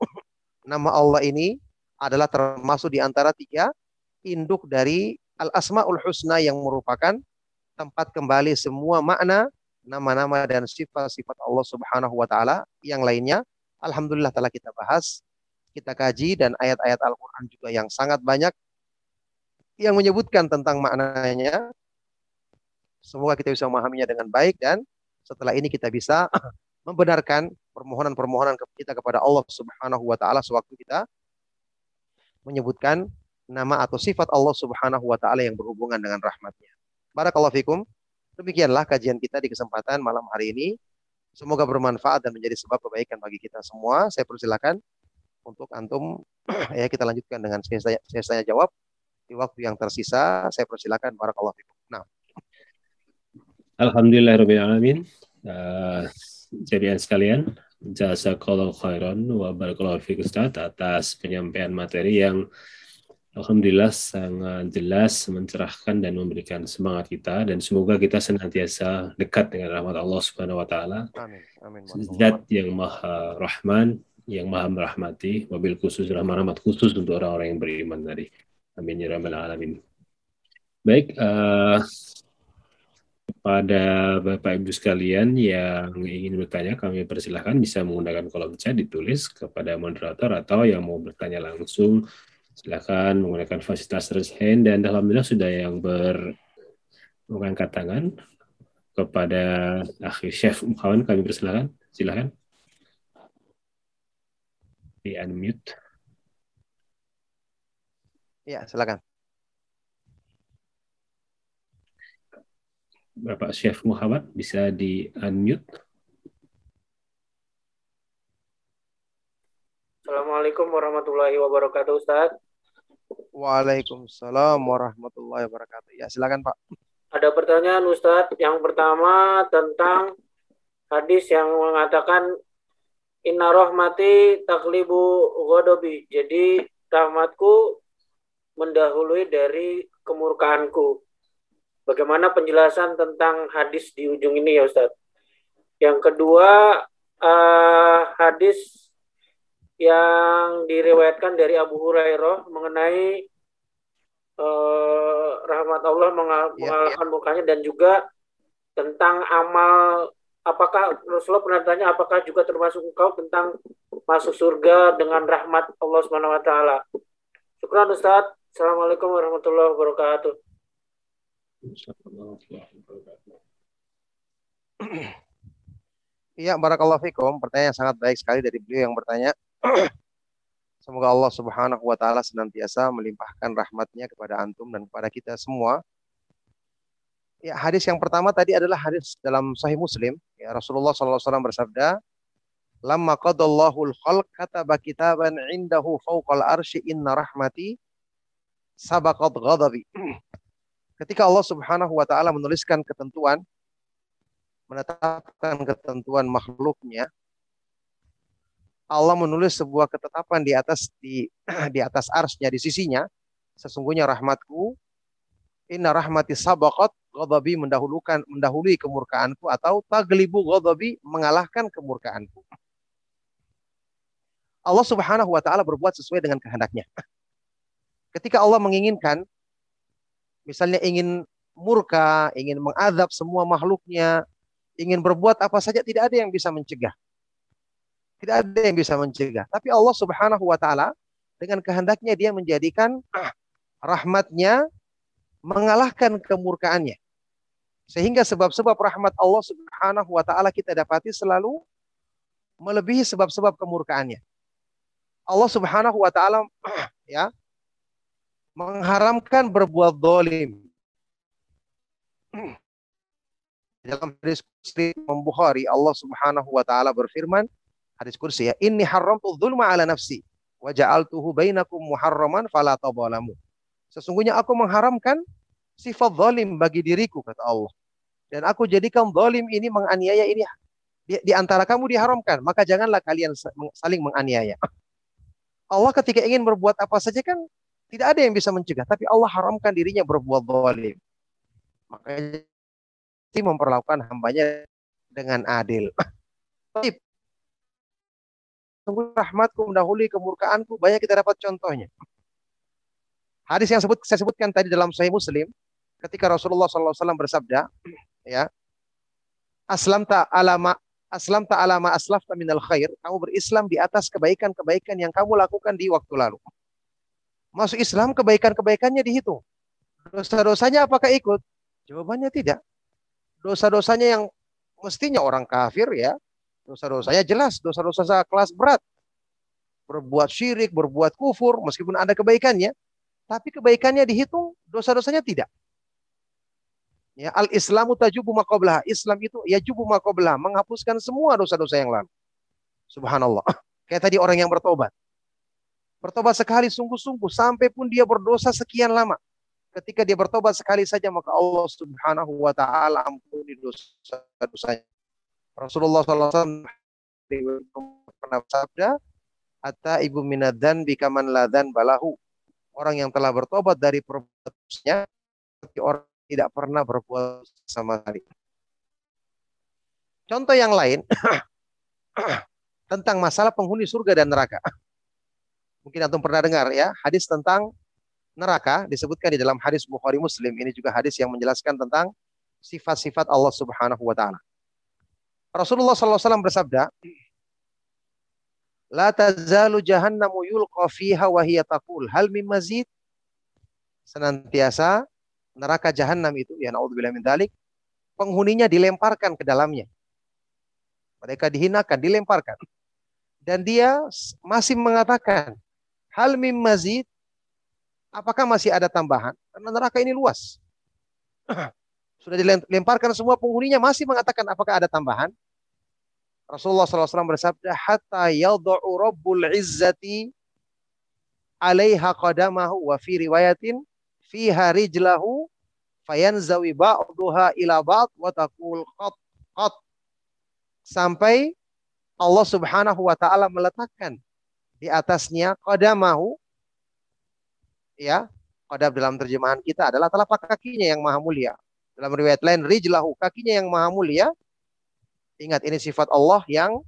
Nama Allah ini adalah termasuk di antara tiga induk dari Al-Asma'ul Husna yang merupakan tempat kembali semua makna nama-nama dan sifat-sifat Allah Subhanahu wa taala yang lainnya alhamdulillah telah kita bahas, kita kaji dan ayat-ayat Al-Qur'an juga yang sangat banyak yang menyebutkan tentang maknanya. Semoga kita bisa memahaminya dengan baik dan setelah ini kita bisa *clears throat* membenarkan permohonan-permohonan kita kepada Allah Subhanahu wa taala sewaktu kita menyebutkan nama atau sifat Allah Subhanahu wa taala yang berhubungan dengan rahmatnya. Barakallahu fikum. Demikianlah kajian kita di kesempatan malam hari ini. Semoga bermanfaat dan menjadi sebab kebaikan bagi kita semua. Saya persilakan untuk antum *clears throat* ya kita lanjutkan dengan saya, saya jawab di waktu yang tersisa saya persilakan barakallahu fikum. Nah. Alhamdulillahirabbil Uh, jadian sekalian, jasa kalau khairan wa barakallahu Ustaz atas penyampaian materi yang Alhamdulillah sangat jelas mencerahkan dan memberikan semangat kita dan semoga kita senantiasa dekat dengan rahmat Allah Subhanahu wa taala. Amin. Amin. Zat yang Maha Rahman, yang Maha merahmati, mobil khusus rahmat-rahmat khusus untuk orang-orang yang beriman tadi. Amin ya rabbal alamin. Baik, uh, kepada Bapak Ibu sekalian yang ingin bertanya, kami persilahkan bisa menggunakan kolom chat ditulis kepada moderator atau yang mau bertanya langsung, silakan menggunakan fasilitas raise hand dan alhamdulillah sudah yang ber mengangkat tangan kepada akhir chef kawan kami persilahkan, silakan di unmute. Ya, silakan. Bapak Chef Muhammad bisa di unmute. Assalamualaikum warahmatullahi wabarakatuh, Ustaz. Waalaikumsalam warahmatullahi wabarakatuh. Ya, silakan Pak. Ada pertanyaan Ustadz. Yang pertama tentang hadis yang mengatakan Inna rahmati taklibu godobi. Jadi rahmatku mendahului dari kemurkaanku. Bagaimana penjelasan tentang hadis di ujung ini ya Ustaz? Yang kedua, uh, hadis yang diriwayatkan dari Abu Hurairah mengenai uh, rahmat Allah mengal ya, mengalahkan ya. mukanya dan juga tentang amal apakah Rasulullah pernah tanya apakah juga termasuk engkau tentang masuk surga dengan rahmat Allah Subhanahu wa taala. Syukran Ustaz. Assalamualaikum warahmatullahi wabarakatuh. Iya, barakallahu fikum. Pertanyaan sangat baik sekali dari beliau yang bertanya. *clears throat* Semoga Allah Subhanahu wa taala senantiasa melimpahkan rahmatnya kepada antum dan kepada kita semua. Ya, hadis yang pertama tadi adalah hadis dalam Sahih Muslim. Ya, Rasulullah SAW bersabda, "Lamma qadallahu al-khalq kataba kitaban indahu fawqal arsy inna rahmati sabaqat ghadabi." *clears throat* Ketika Allah Subhanahu wa taala menuliskan ketentuan menetapkan ketentuan makhluknya Allah menulis sebuah ketetapan di atas di *clears throat* di atas arsnya di sisinya sesungguhnya rahmatku inna rahmati sabaqat ghadabi mendahulukan mendahului kemurkaanku atau taglibu ghadabi mengalahkan kemurkaanku. Allah Subhanahu wa taala berbuat sesuai dengan kehendaknya. *clears throat* Ketika Allah menginginkan misalnya ingin murka ingin mengadab semua makhluknya ingin berbuat apa saja tidak ada yang bisa mencegah tidak ada yang bisa mencegah. Tapi Allah Subhanahu wa taala dengan kehendaknya dia menjadikan rahmatnya mengalahkan kemurkaannya. Sehingga sebab-sebab rahmat Allah Subhanahu wa taala kita dapati selalu melebihi sebab-sebab kemurkaannya. Allah Subhanahu wa taala ya mengharamkan berbuat dolim. Dalam hadis Bukhari Allah Subhanahu wa taala berfirman, hadis kursi ya inni haramtu dzulma ala nafsi wa ja'altuhu bainakum muharraman fala tadhalamu. Sesungguhnya aku mengharamkan sifat zalim bagi diriku kata Allah. Dan aku jadikan zalim ini menganiaya ini di, di antara kamu diharamkan maka janganlah kalian saling menganiaya. Allah ketika ingin berbuat apa saja kan tidak ada yang bisa mencegah tapi Allah haramkan dirinya berbuat zalim makanya memperlakukan hambanya dengan adil. *laughs* Sungguh rahmatku mendahului kemurkaanku. Banyak kita dapat contohnya. Hadis yang sebut saya sebutkan tadi dalam Sahih Muslim, ketika Rasulullah SAW bersabda, *clears throat* ya, aslam ta alama aslam ta alama aslaf minal khair. Kamu berislam di atas kebaikan-kebaikan yang kamu lakukan di waktu lalu. Masuk Islam kebaikan-kebaikannya dihitung. Dosa-dosanya apakah ikut? Jawabannya tidak. Dosa-dosanya yang mestinya orang kafir ya, Dosa-dosanya jelas, dosa-dosa kelas berat. Berbuat syirik, berbuat kufur, meskipun ada kebaikannya. Tapi kebaikannya dihitung, dosa-dosanya tidak. Ya, al-Islamu tajubu maqablah. Islam itu ya jubu maqablah, menghapuskan semua dosa-dosa yang lalu. Subhanallah. Kayak tadi orang yang bertobat. Bertobat sekali sungguh-sungguh sampai pun dia berdosa sekian lama. Ketika dia bertobat sekali saja maka Allah Subhanahu wa taala ampuni dosa-dosanya. Rasulullah SAW pernah bersabda, Ata ibu minadan bikaman ladan balahu. Orang yang telah bertobat dari perbuatannya, seperti orang tidak pernah berbuat sama sekali. Contoh yang lain, *coughs* tentang masalah penghuni surga dan neraka. Mungkin antum pernah dengar ya, hadis tentang neraka disebutkan di dalam hadis Bukhari Muslim. Ini juga hadis yang menjelaskan tentang sifat-sifat Allah Subhanahu wa taala. Rasulullah SAW bersabda, La tazalu jahannamu yulqa fiha wa hiya taqul hal min mazid? Senantiasa neraka jahanam itu ya naudzubillah min dzalik penghuninya dilemparkan ke dalamnya. Mereka dihinakan, dilemparkan. Dan dia masih mengatakan, hal mim mazid? Apakah masih ada tambahan? Karena neraka ini luas. *clears throat* Sudah dilemparkan semua penghuninya masih mengatakan apakah ada tambahan? Rasulullah SAW bersabda, Hatta yadau rabbul izzati alaiha qadamahu wa fi riwayatin fiha rijlahu fayanzawi ba'duha ila ba'd wa taqul qat qat sampai Allah Subhanahu wa taala meletakkan di atasnya qadamahu ya qadam dalam terjemahan kita adalah telapak kakinya yang maha mulia dalam riwayat lain, rijlahu, kakinya yang maha mulia. Ingat, ini sifat Allah yang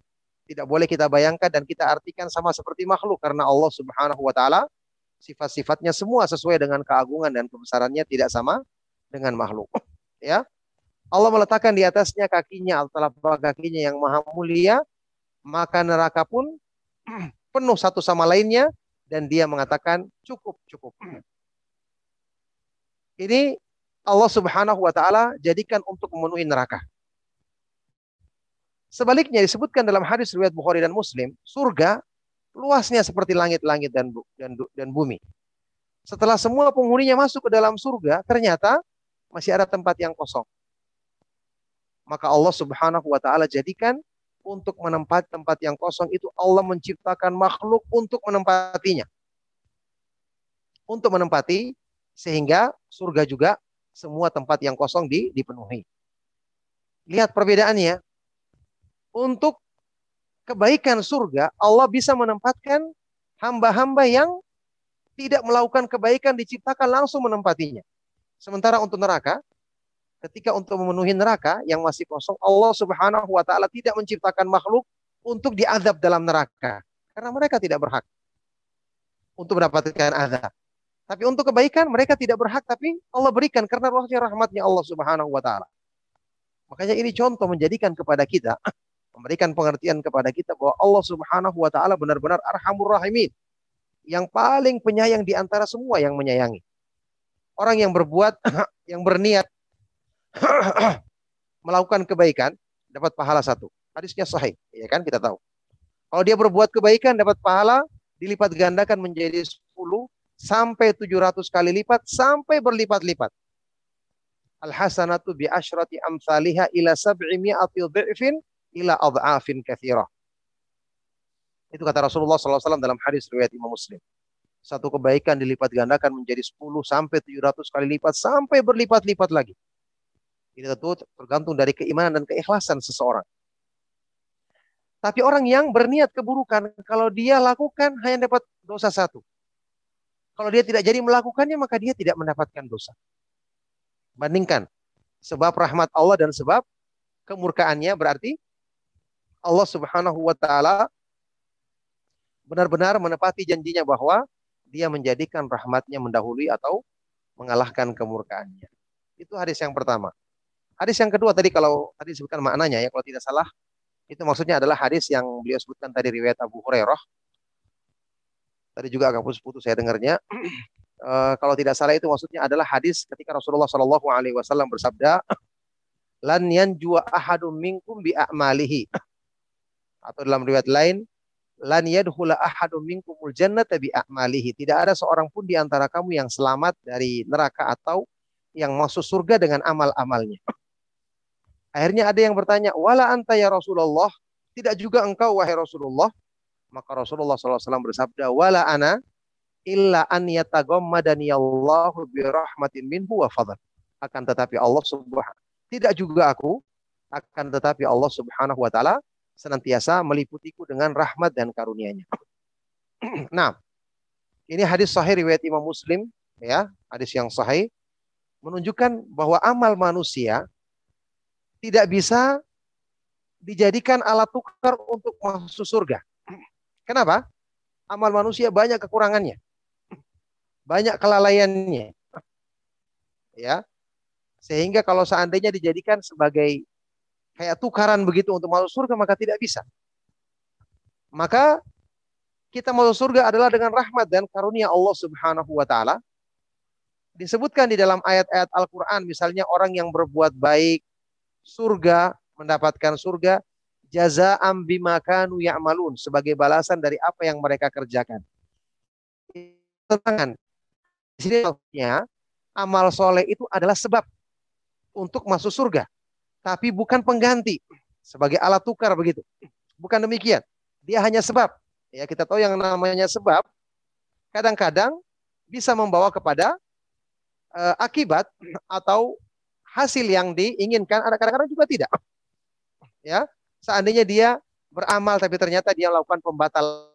tidak boleh kita bayangkan dan kita artikan sama seperti makhluk. Karena Allah subhanahu wa ta'ala, sifat-sifatnya semua sesuai dengan keagungan dan kebesarannya tidak sama dengan makhluk. *clears throat* Ya, Allah meletakkan di atasnya kakinya atau telapak kakinya yang maha mulia, maka neraka pun *clears throat* penuh satu sama lainnya dan dia mengatakan cukup cukup. Ini Allah Subhanahu wa taala jadikan untuk memenuhi neraka. Sebaliknya disebutkan dalam hadis riwayat Bukhari dan Muslim, surga luasnya seperti langit-langit dan, dan dan bumi. Setelah semua penghuninya masuk ke dalam surga, ternyata masih ada tempat yang kosong. Maka Allah Subhanahu wa taala jadikan untuk menempati tempat yang kosong itu Allah menciptakan makhluk untuk menempatinya. Untuk menempati sehingga surga juga semua tempat yang kosong di, dipenuhi. Lihat perbedaannya. Untuk kebaikan surga, Allah bisa menempatkan hamba-hamba yang tidak melakukan kebaikan diciptakan langsung menempatinya. Sementara untuk neraka, ketika untuk memenuhi neraka yang masih kosong, Allah Subhanahu wa taala tidak menciptakan makhluk untuk diazab dalam neraka karena mereka tidak berhak untuk mendapatkan azab. Tapi untuk kebaikan mereka tidak berhak tapi Allah berikan karena rohnya rahmatnya Allah Subhanahu wa taala. Makanya ini contoh menjadikan kepada kita *clears throat* memberikan pengertian kepada kita bahwa Allah Subhanahu wa taala benar-benar Arhamur Rahimin. Yang paling penyayang di antara semua yang menyayangi. Orang yang berbuat, *clears throat* yang berniat *coughs* melakukan kebaikan dapat pahala satu. Hadisnya sahih, ya kan kita tahu. Kalau dia berbuat kebaikan dapat pahala dilipat gandakan menjadi 10 sampai 700 kali lipat sampai berlipat-lipat. Al hasanatu bi asyrati amsalihha ila sab'i mi'ati dhifin ila adhafin katsirah. Itu kata Rasulullah SAW dalam hadis riwayat Imam Muslim. Satu kebaikan dilipat gandakan menjadi 10 sampai 700 kali lipat sampai berlipat-lipat lagi. Ini tentu tergantung dari keimanan dan keikhlasan seseorang. Tapi orang yang berniat keburukan, kalau dia lakukan hanya dapat dosa satu. Kalau dia tidak jadi melakukannya, maka dia tidak mendapatkan dosa. Bandingkan sebab rahmat Allah dan sebab kemurkaannya berarti Allah Subhanahu wa taala benar-benar menepati janjinya bahwa dia menjadikan rahmatnya mendahului atau mengalahkan kemurkaannya. Itu hadis yang pertama. Hadis yang kedua tadi kalau tadi disebutkan maknanya ya kalau tidak salah itu maksudnya adalah hadis yang beliau sebutkan tadi riwayat Abu Hurairah. Tadi juga agak putus-putus saya dengarnya. e, *clears throat* kalau tidak salah itu maksudnya adalah hadis ketika Rasulullah Shallallahu Alaihi Wasallam bersabda, *clears throat* "Lan yanjua ahadum minkum bi a'malihi." Atau dalam riwayat lain, lan yadkhula ahadum minkumul jannata bi a'malihi. Tidak ada seorang pun di antara kamu yang selamat dari neraka atau yang masuk surga dengan amal-amalnya. Akhirnya ada yang bertanya, "Wala anta ya Rasulullah?" Tidak juga engkau wahai Rasulullah? Maka Rasulullah SAW bersabda, "Wala ana illa an yataghammadani Allah bi rahmatin minhu wa fadl." Akan tetapi Allah Subhanahu tidak juga aku akan tetapi Allah Subhanahu wa taala senantiasa meliputiku dengan rahmat dan karunia-Nya. *clears throat* nah, ini hadis sahih riwayat Imam Muslim ya, hadis yang sahih menunjukkan bahwa amal manusia tidak bisa dijadikan alat tukar untuk masuk surga. Kenapa? Amal manusia banyak kekurangannya. Banyak kelalaiannya. Ya. Sehingga kalau seandainya dijadikan sebagai kayak tukaran begitu untuk masuk surga maka tidak bisa. Maka kita masuk surga adalah dengan rahmat dan karunia Allah Subhanahu wa taala. Disebutkan di dalam ayat-ayat Al-Qur'an misalnya orang yang berbuat baik surga mendapatkan surga jazaa'am bima kanu ya'malun sebagai balasan dari apa yang mereka kerjakan. Tangan. Di sini amal soleh itu adalah sebab untuk masuk surga tapi bukan pengganti sebagai alat tukar begitu. Bukan demikian. Dia hanya sebab. Ya, kita tahu yang namanya sebab kadang-kadang bisa membawa kepada uh, akibat atau hasil yang diinginkan ada kadang-kadang juga tidak. Ya, seandainya dia beramal tapi ternyata dia melakukan pembatal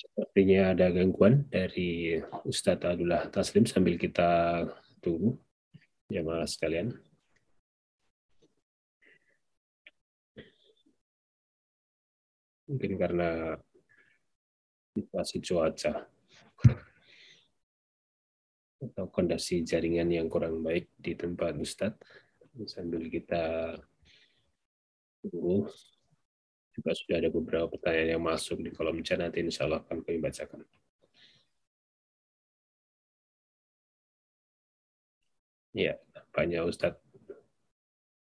Sepertinya ada gangguan dari Ustadz Abdullah Taslim sambil kita tunggu. Jamaah sekalian. Mungkin karena situasi cuaca atau kondisi jaringan yang kurang baik di tempat Ustadz. Sambil kita tunggu juga sudah ada beberapa pertanyaan yang masuk di kolom chat nanti insya Allah akan kami bacakan. Ya, banyak Ustadz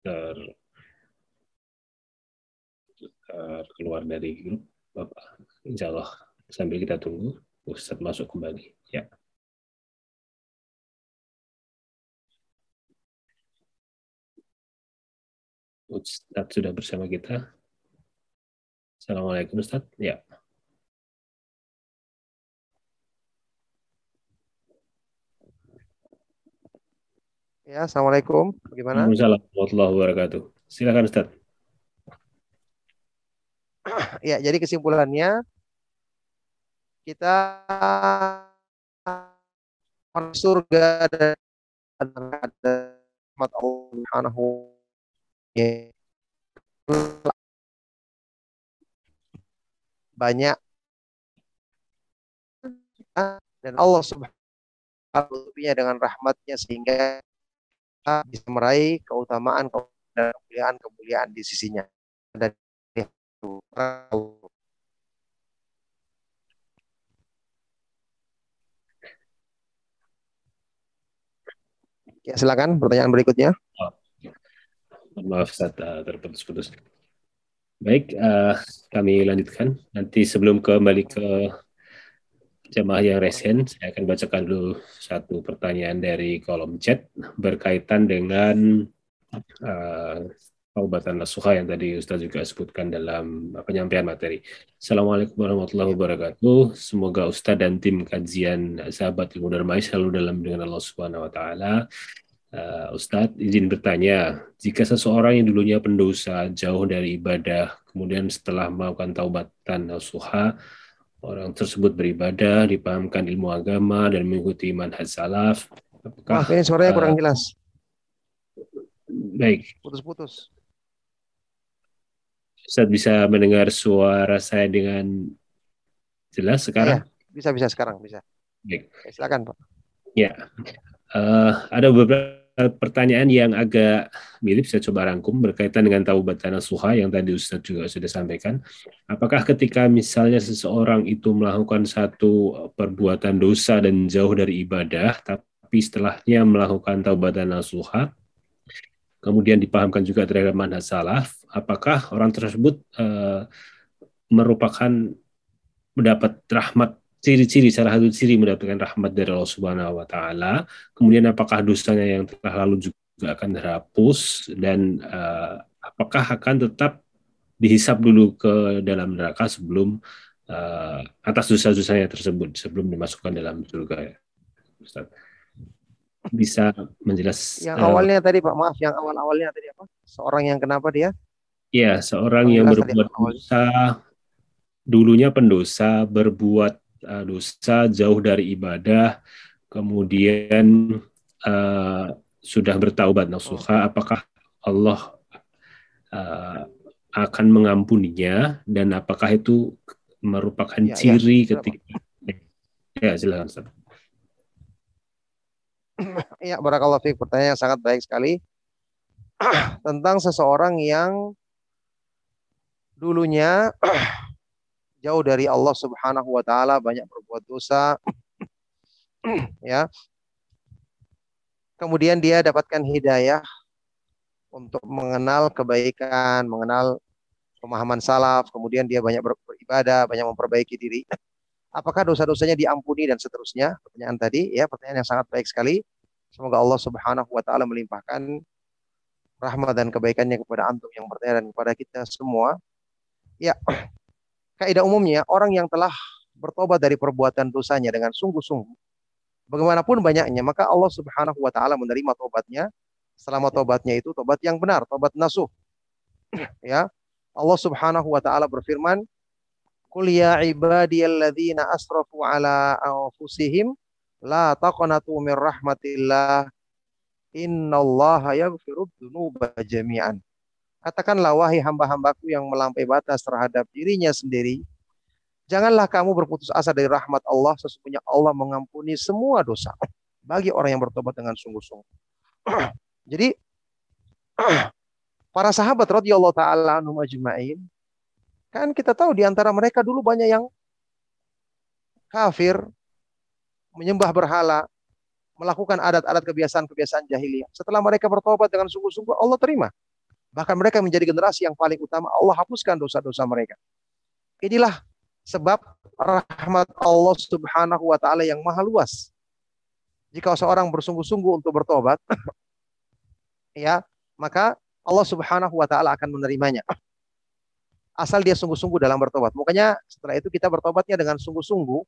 ter, ter keluar dari grup Bapak. Insya Allah sambil kita tunggu Ustadz masuk kembali. Ya. Ustadz sudah bersama kita. Assalamualaikum Ustadz. Ya. Ya, Assalamualaikum. Bagaimana? Waalaikumsalam warahmatullahi wabarakatuh. Silakan Ustaz. Ya, jadi kesimpulannya kita surga dan rahmat Allah Subhanahu banyak dan Allah Subhanahu dengan rahmatnya sehingga bisa meraih keutamaan dan kemuliaan-kemuliaan di sisinya. Dan Ya, silakan pertanyaan berikutnya. Oh. Maaf, saya terputus-putus. Baik, uh, kami lanjutkan. Nanti sebelum kembali ke jemaah yang resen, saya akan bacakan dulu satu pertanyaan dari kolom chat berkaitan dengan uh, Kabupaten Nasuha yang tadi Ustaz juga sebutkan dalam penyampaian materi. Assalamualaikum warahmatullahi wabarakatuh. Semoga Ustaz dan tim kajian sahabat ilmu darmai selalu dalam dengan Allah Subhanahu wa taala. Uh, Ustadz izin bertanya, jika seseorang yang dulunya pendosa jauh dari ibadah, kemudian setelah melakukan taubatan nasuha, orang tersebut beribadah, dipahamkan ilmu agama dan mengikuti manhaj salaf. Apakah Wah, ini suaranya uh, kurang jelas. Baik. Putus-putus. Ustaz bisa mendengar suara saya dengan jelas sekarang? Ya, bisa bisa sekarang bisa. Baik. Oke, silakan Pak. Ya, uh, ada beberapa Eh, pertanyaan yang agak mirip saya coba rangkum berkaitan dengan taubatan nasuha yang tadi Ustaz juga sudah sampaikan. Apakah ketika misalnya seseorang itu melakukan satu perbuatan dosa dan jauh dari ibadah, tapi setelahnya melakukan taubatan nasuha, kemudian dipahamkan juga terhadap manhaj salaf, apakah orang tersebut uh, merupakan mendapat rahmat ciri-ciri salah satu ciri mendapatkan rahmat dari Allah Subhanahu wa taala. Kemudian apakah dosanya yang telah lalu juga akan terhapus dan uh, apakah akan tetap dihisap dulu ke dalam neraka sebelum uh, atas dosa-dosanya tersebut sebelum dimasukkan dalam surga ya. Ustaz. Bisa menjelas Yang uh, awalnya tadi Pak, maaf yang awal-awalnya tadi apa? Seorang yang kenapa dia? Iya, seorang yang berbuat dosa dulunya pendosa berbuat uh, dosa, jauh dari ibadah, kemudian uh, sudah bertaubat nasuha, apakah Allah uh, akan mengampuninya dan apakah itu merupakan ya, ya. ciri *clears throat* ya. ketika ya silakan Ustaz. *clears throat* Ya, barakallahu fiik. Pertanyaan yang sangat baik sekali *clears throat* tentang seseorang yang dulunya jauh dari Allah Subhanahu wa taala, banyak berbuat dosa. *coughs* ya. Kemudian dia dapatkan hidayah untuk mengenal kebaikan, mengenal pemahaman salaf, kemudian dia banyak beribadah, banyak memperbaiki diri. Apakah dosa-dosanya diampuni dan seterusnya? Pertanyaan tadi ya, pertanyaan yang sangat baik sekali. Semoga Allah Subhanahu wa taala melimpahkan rahmat dan kebaikannya kepada antum yang bertanya dan kepada kita semua. Ya, kaidah umumnya orang yang telah bertobat dari perbuatan dosanya dengan sungguh-sungguh bagaimanapun banyaknya maka Allah Subhanahu wa taala menerima tobatnya selama tobatnya itu tobat yang benar, tobat nasuh. *clears throat* ya. Allah Subhanahu wa taala berfirman, "Qul ya ibadiyalladzina asrafu ala anfusihim la taqnatu min rahmatillah innallaha yaghfiru dzunuba jami'an." Katakanlah wahai hamba-hambaku yang melampaui batas terhadap dirinya sendiri. Janganlah kamu berputus asa dari rahmat Allah. Sesungguhnya Allah mengampuni semua dosa. Bagi orang yang bertobat dengan sungguh-sungguh. *clears throat* Jadi *clears throat* para sahabat radhiyallahu taala anhum ajma'in Kan kita tahu di antara mereka dulu banyak yang kafir, menyembah berhala, melakukan adat-adat kebiasaan-kebiasaan jahiliyah. Setelah mereka bertobat dengan sungguh-sungguh, Allah terima. Bahkan mereka menjadi generasi yang paling utama. Allah hapuskan dosa-dosa mereka. Inilah sebab rahmat Allah Subhanahu wa taala yang maha luas. Jika seorang bersungguh-sungguh untuk bertobat, *clears throat* ya, maka Allah Subhanahu wa taala akan menerimanya. *clears throat* Asal dia sungguh-sungguh dalam bertobat. Makanya setelah itu kita bertobatnya dengan sungguh-sungguh.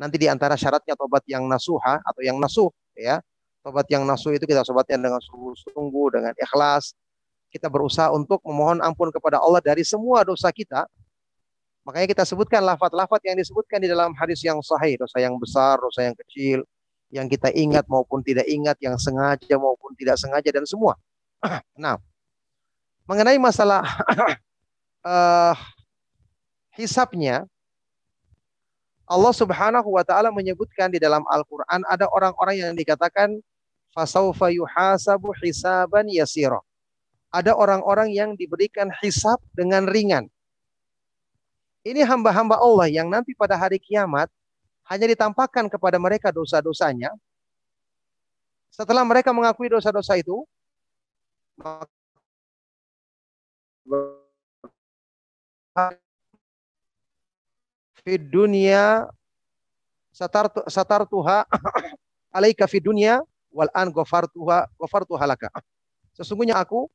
Nanti di antara syaratnya tobat yang nasuha atau yang nasuh, ya. Tobat yang nasuh itu kita sobatnya dengan sungguh-sungguh, dengan ikhlas. Kita berusaha untuk memohon ampun kepada Allah dari semua dosa kita. Makanya kita sebutkan lafat-lafat yang disebutkan di dalam hadis yang sahih. Dosa yang besar, dosa yang kecil, yang kita ingat maupun tidak ingat, yang sengaja maupun tidak sengaja, dan semua. *clears throat* Nah, mengenai masalah uh, *clears throat* hisapnya Allah Subhanahu wa taala menyebutkan di dalam Al-Qur'an ada orang-orang yang dikatakan fasaufa yuhasabu hisaban yasira. Ada orang-orang yang diberikan hisap dengan ringan. Ini hamba-hamba Allah yang nanti pada hari kiamat hanya ditampakkan kepada mereka dosa-dosanya. Setelah mereka mengakui dosa-dosa itu, fi dunia satar tuha alaika fi dunia wal an ghafartuha ghafartuha laka. Sesungguhnya aku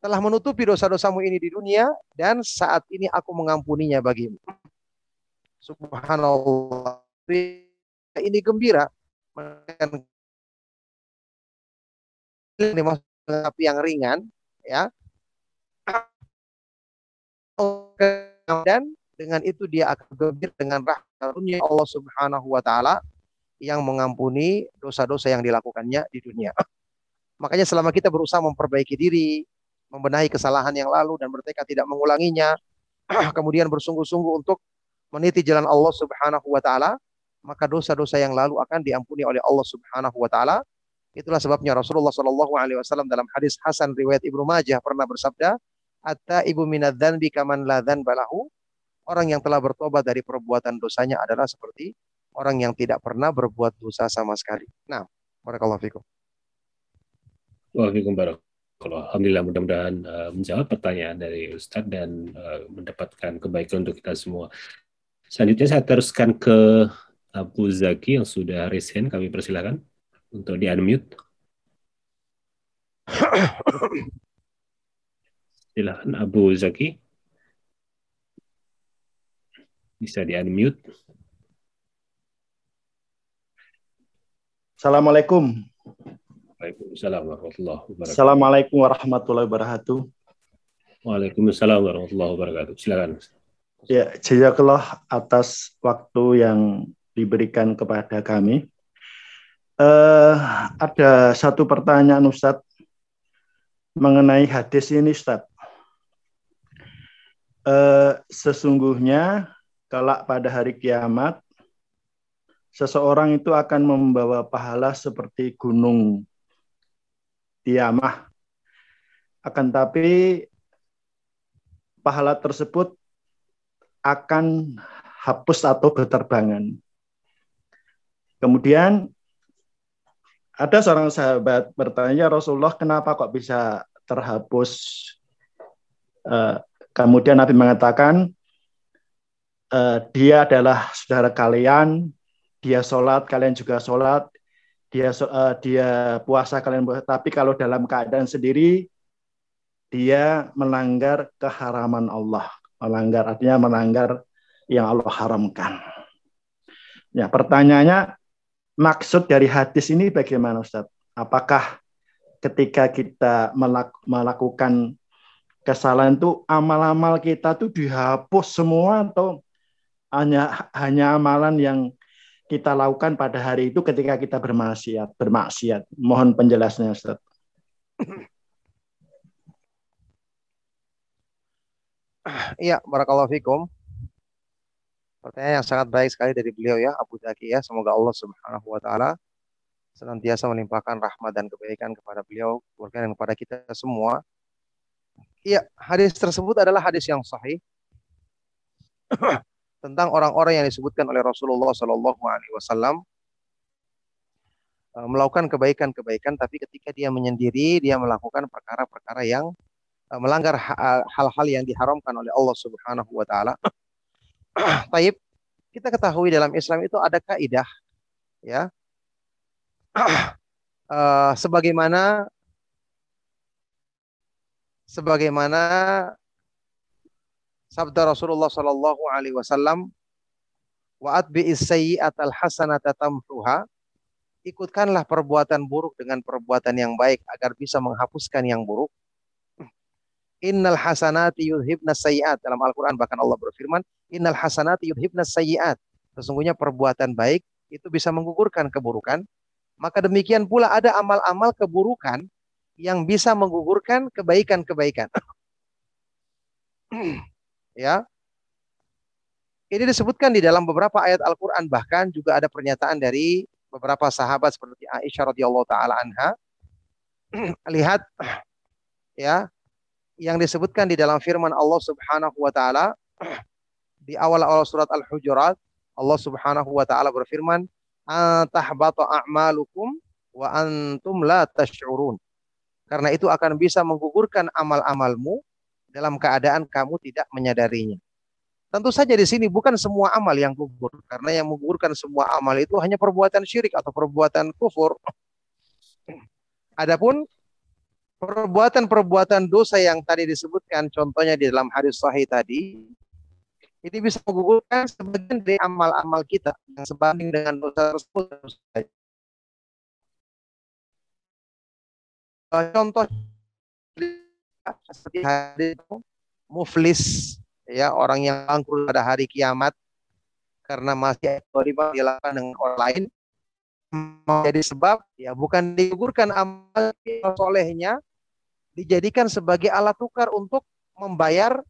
telah menutupi dosa-dosamu ini di dunia dan saat ini aku mengampuninya bagimu. Subhanallah. Ini gembira ini api yang ringan ya dan dengan itu dia akan gembira dengan rahmatnya Allah Subhanahu wa taala yang mengampuni dosa-dosa yang dilakukannya di dunia. Makanya selama kita berusaha memperbaiki diri, membenahi kesalahan yang lalu dan bertekad tidak mengulanginya, *clears throat* kemudian bersungguh-sungguh untuk meniti jalan Allah Subhanahu wa taala, maka dosa-dosa yang lalu akan diampuni oleh Allah Subhanahu wa taala. Itulah sebabnya Rasulullah Shallallahu alaihi wasallam dalam hadis Hasan riwayat Ibnu Majah pernah bersabda, Atta ibu minadzan kaman ladhan balahu. Orang yang telah bertobat dari perbuatan dosanya adalah seperti orang yang tidak pernah berbuat dosa sama sekali. Nah, barakallahu fikum. Waalaikumsalam. Kalau Alhamdulillah mudah-mudahan uh, menjawab pertanyaan dari Ustadz dan uh, mendapatkan kebaikan untuk kita semua. Selanjutnya saya teruskan ke Abu Zaki yang sudah resign. Kami persilakan untuk di-unmute. Silahkan Abu Zaki. Bisa di-unmute. Assalamualaikum. Waalaikumsalam warahmatullahi wabarakatuh. Assalamualaikum warahmatullahi wabarakatuh. Waalaikumsalam warahmatullahi wabarakatuh. Silakan. Ya, jazakallah atas waktu yang diberikan kepada kami. Uh, ada satu pertanyaan Ustadz mengenai hadis ini Ustadz eh, sesungguhnya kelak pada hari kiamat seseorang itu akan membawa pahala seperti gunung Tiamah. Akan tapi pahala tersebut akan hapus atau berterbangan. Kemudian ada seorang sahabat bertanya Rasulullah kenapa kok bisa terhapus uh, Kemudian Nabi mengatakan, e, dia adalah saudara kalian, dia sholat, kalian juga sholat, dia uh, dia puasa, kalian puasa. Tapi kalau dalam keadaan sendiri, dia melanggar keharaman Allah. Melanggar artinya melanggar yang Allah haramkan. Ya, pertanyaannya, maksud dari hadis ini bagaimana Ustaz? Apakah ketika kita melakukan kesalahan itu amal-amal kita tuh dihapus semua atau hanya hanya amalan yang kita lakukan pada hari itu ketika kita bermaksiat bermaksiat mohon penjelasannya Ustaz Iya, barakallahu fikum. Pertanyaan yang sangat baik sekali dari beliau ya, Abu Zaki ya. Semoga Allah Subhanahu wa taala senantiasa melimpahkan rahmat dan kebaikan kepada beliau, keluarga dan kepada kita semua Iya, hadis tersebut adalah hadis yang sahih. Tentang orang-orang yang disebutkan oleh Rasulullah Shallallahu Alaihi Wasallam eh, melakukan kebaikan-kebaikan, tapi ketika dia menyendiri, dia melakukan perkara-perkara yang eh, melanggar hal-hal yang diharamkan oleh Allah Subhanahu Wa Taala. *clears throat* Taib, kita ketahui dalam Islam itu ada kaidah, ya, *clears throat* sebagaimana sebagaimana sabda Rasulullah Shallallahu Alaihi Wasallam waat bi al hasanata tamhuha. Ikutkanlah perbuatan buruk dengan perbuatan yang baik agar bisa menghapuskan yang buruk. Innal hasanati yudhibna sayiat dalam Al-Quran bahkan Allah berfirman Innal hasanati yudhibna sayiat sesungguhnya perbuatan baik itu bisa menggugurkan keburukan. Maka demikian pula ada amal-amal keburukan yang bisa menggugurkan kebaikan-kebaikan. *clears throat* ya. Ini disebutkan di dalam beberapa ayat Al-Qur'an bahkan juga ada pernyataan dari beberapa sahabat seperti Aisyah radhiyallahu taala anha. *clears throat* Lihat *clears throat* ya yang disebutkan di dalam firman Allah Subhanahu wa taala *clears throat* di awal-awal surat Al-Hujurat Allah Subhanahu wa taala berfirman tahbata a'malukum wa antum la tash'urun karena itu akan bisa menggugurkan amal-amalmu dalam keadaan kamu tidak menyadarinya. Tentu saja di sini bukan semua amal yang gugur, karena yang menggugurkan semua amal itu hanya perbuatan syirik atau perbuatan kufur. Adapun perbuatan-perbuatan dosa yang tadi disebutkan, contohnya di dalam hadis sahih tadi, ini bisa menggugurkan sebagian dari amal-amal kita yang sebanding dengan dosa tersebut. Contoh seperti hari itu muflis ya orang yang bangkrut pada hari kiamat karena masih terlibat dilakukan dengan orang lain menjadi sebab ya bukan digugurkan amal solehnya dijadikan sebagai alat tukar untuk membayar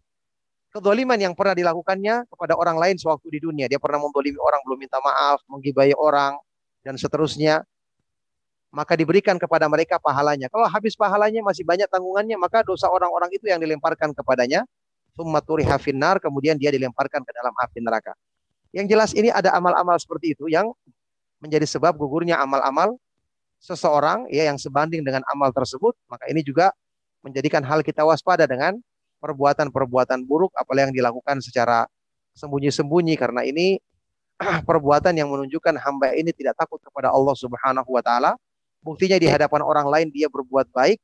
kedoliman yang pernah dilakukannya kepada orang lain sewaktu di dunia. Dia pernah mendolimi orang, belum minta maaf, menggibai orang, dan seterusnya maka diberikan kepada mereka pahalanya. Kalau habis pahalanya masih banyak tanggungannya, maka dosa orang-orang itu yang dilemparkan kepadanya. Summaturi hafinar, kemudian dia dilemparkan ke dalam api neraka. Yang jelas ini ada amal-amal seperti itu yang menjadi sebab gugurnya amal-amal seseorang ya yang sebanding dengan amal tersebut, maka ini juga menjadikan hal kita waspada dengan perbuatan-perbuatan buruk apalagi yang dilakukan secara sembunyi-sembunyi karena ini *clears throat* perbuatan yang menunjukkan hamba ini tidak takut kepada Allah Subhanahu wa taala Buktinya di hadapan orang lain dia berbuat baik,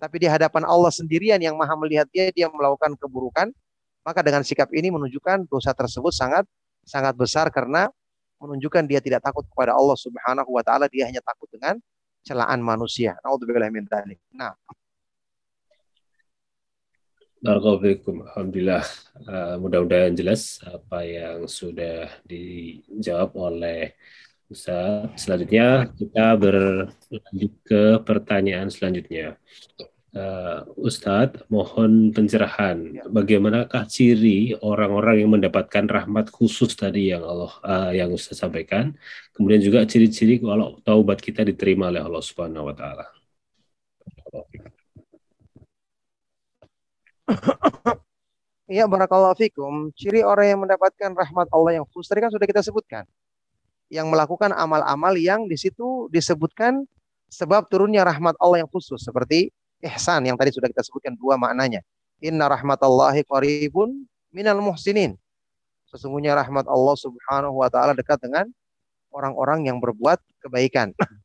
tapi di hadapan Allah sendirian yang maha melihat dia, dia melakukan keburukan. Maka dengan sikap ini menunjukkan dosa tersebut sangat sangat besar karena menunjukkan dia tidak takut kepada Allah Subhanahu wa taala, dia hanya takut dengan celaan manusia. Nah, Alhamdulillah. Uh, mudah-mudahan jelas apa yang sudah dijawab oleh Ustaz, selanjutnya kita berlanjut ke pertanyaan selanjutnya. Uh, Ustadz, mohon pencerahan. Ya. Bagaimanakah ciri orang-orang yang mendapatkan rahmat khusus tadi yang Allah uh, yang Ustaz sampaikan? Kemudian juga ciri-ciri kalau taubat kita diterima oleh Allah Subhanahu wa taala. Iya, barakallahu fikum. Ciri orang yang mendapatkan rahmat Allah yang khusus tadi kan sudah kita sebutkan yang melakukan amal-amal yang di situ disebutkan sebab turunnya rahmat Allah yang khusus seperti ihsan yang tadi sudah kita sebutkan dua maknanya. Inna rahmatallahi qaribun minal muhsinin. Sesungguhnya rahmat Allah Subhanahu wa taala dekat dengan orang-orang yang berbuat kebaikan. *laughs*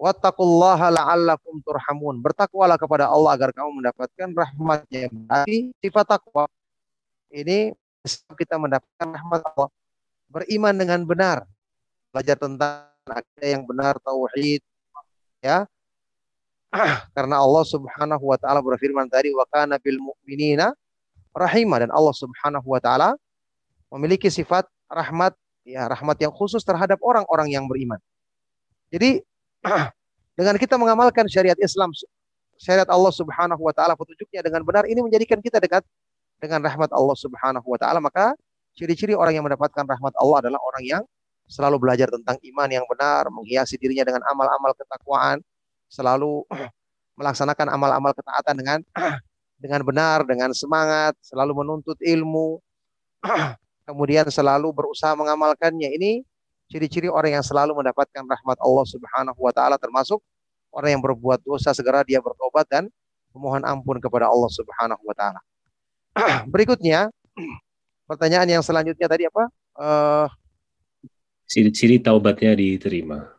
Wattaqullaha la'allakum turhamun. Bertakwalah kepada Allah agar kamu mendapatkan rahmatnya. Berarti sifat takwa ini kita mendapatkan rahmat Allah. Beriman dengan benar belajar tentang akidah yang benar tauhid ya. *clears throat* Karena Allah Subhanahu wa taala berfirman tadi wa kana bil mu'minina rahimah dan Allah Subhanahu wa taala memiliki sifat rahmat ya rahmat yang khusus terhadap orang-orang yang beriman. Jadi *clears throat* dengan kita mengamalkan syariat Islam syariat Allah Subhanahu wa taala petunjuknya dengan benar ini menjadikan kita dekat dengan rahmat Allah Subhanahu wa taala. Maka ciri-ciri orang yang mendapatkan rahmat Allah adalah orang yang selalu belajar tentang iman yang benar, menghiasi dirinya dengan amal-amal ketakwaan, selalu melaksanakan amal-amal ketaatan dengan dengan benar, dengan semangat, selalu menuntut ilmu, kemudian selalu berusaha mengamalkannya. Ini ciri-ciri orang yang selalu mendapatkan rahmat Allah Subhanahu wa taala termasuk orang yang berbuat dosa segera dia bertobat dan memohon ampun kepada Allah Subhanahu wa taala. Berikutnya pertanyaan yang selanjutnya tadi apa? Uh, ciri-ciri taubatnya diterima.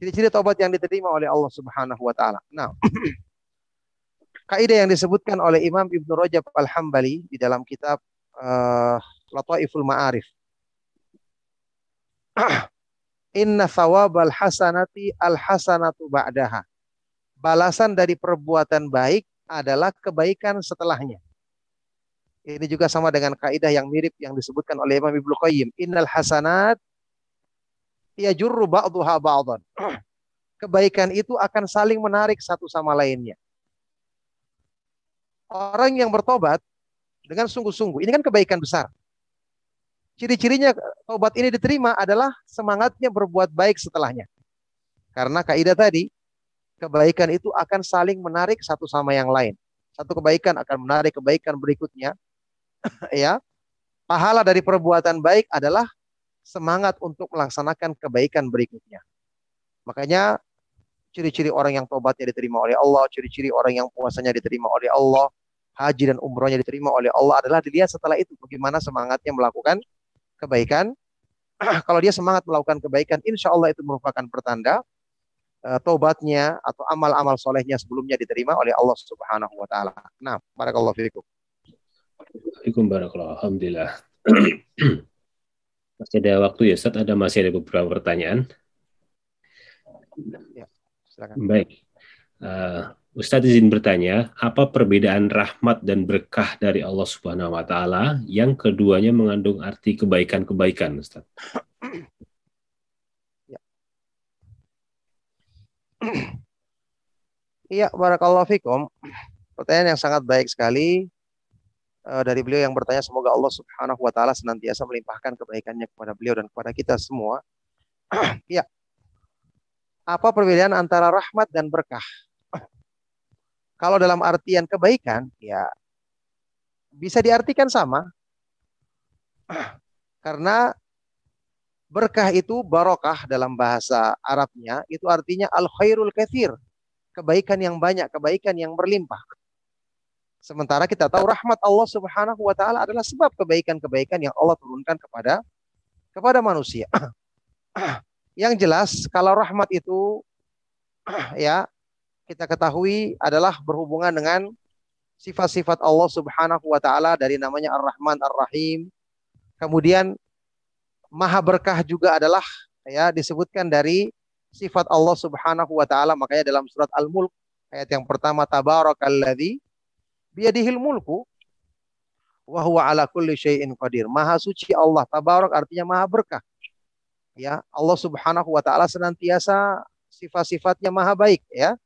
Ciri-ciri taubat yang diterima oleh Allah Subhanahu wa taala. Nah, *clears throat* kaidah yang disebutkan oleh Imam Ibnu Rajab Al-Hambali di dalam kitab uh, Lataiful Ma'arif. *clears throat* Inna thawabal hasanati al hasanatu ba'daha. Balasan dari perbuatan baik adalah kebaikan setelahnya. Ini juga sama dengan kaidah yang mirip yang disebutkan oleh Imam Ibnu Qayyim. Innal hasanat yajurru ba'duha ba'dan. Kebaikan itu akan saling menarik satu sama lainnya. Orang yang bertobat dengan sungguh-sungguh, ini kan kebaikan besar. Ciri-cirinya tobat ini diterima adalah semangatnya berbuat baik setelahnya. Karena kaidah tadi, kebaikan itu akan saling menarik satu sama yang lain. Satu kebaikan akan menarik kebaikan berikutnya. *coughs* ya. Pahala dari perbuatan baik adalah semangat untuk melaksanakan kebaikan berikutnya. Makanya ciri-ciri orang yang tobatnya diterima oleh Allah, ciri-ciri orang yang puasanya diterima oleh Allah, haji dan umrohnya diterima oleh Allah adalah dilihat setelah itu bagaimana semangatnya melakukan kebaikan. *coughs* Kalau dia semangat melakukan kebaikan, insya Allah itu merupakan pertanda uh, tobatnya atau amal-amal solehnya sebelumnya diterima oleh Allah Subhanahu wa taala. Nah, barakallahu fiikum. Waalaikumsalam barakallahu alhamdulillah. *clears throat* masih ada waktu ya, Ustaz. Ada masih ada beberapa pertanyaan. Ya, silakan. Baik. Uh, Ustadz izin bertanya, apa perbedaan rahmat dan berkah dari Allah Subhanahu wa taala yang keduanya mengandung arti kebaikan-kebaikan, Ustaz? Ya. Iya, *clears throat* barakallahu fikum. Pertanyaan yang sangat baik sekali dari beliau yang bertanya semoga Allah Subhanahu wa taala senantiasa melimpahkan kebaikannya kepada beliau dan kepada kita semua. Iya. *clears throat* Apa perbedaan antara rahmat dan berkah? *clears throat* Kalau dalam artian kebaikan, ya bisa diartikan sama. *clears throat* Karena berkah itu barokah dalam bahasa Arabnya, itu artinya al khairul kathir. Kebaikan yang banyak, kebaikan yang berlimpah. Sementara kita tahu rahmat Allah Subhanahu wa taala adalah sebab kebaikan-kebaikan yang Allah turunkan kepada kepada manusia. *clears throat* yang jelas kalau rahmat itu *clears throat* ya kita ketahui adalah berhubungan dengan sifat-sifat Allah Subhanahu wa taala dari namanya Ar-Rahman Ar-Rahim. Kemudian maha berkah juga adalah ya disebutkan dari sifat Allah Subhanahu wa taala makanya dalam surat Al-Mulk ayat yang pertama tabarakalladzi biyadihil mulku wa huwa ala kulli syai'in qadir. Maha suci Allah, tabarak artinya maha berkah. Ya, Allah Subhanahu wa taala senantiasa sifat-sifatnya maha baik ya.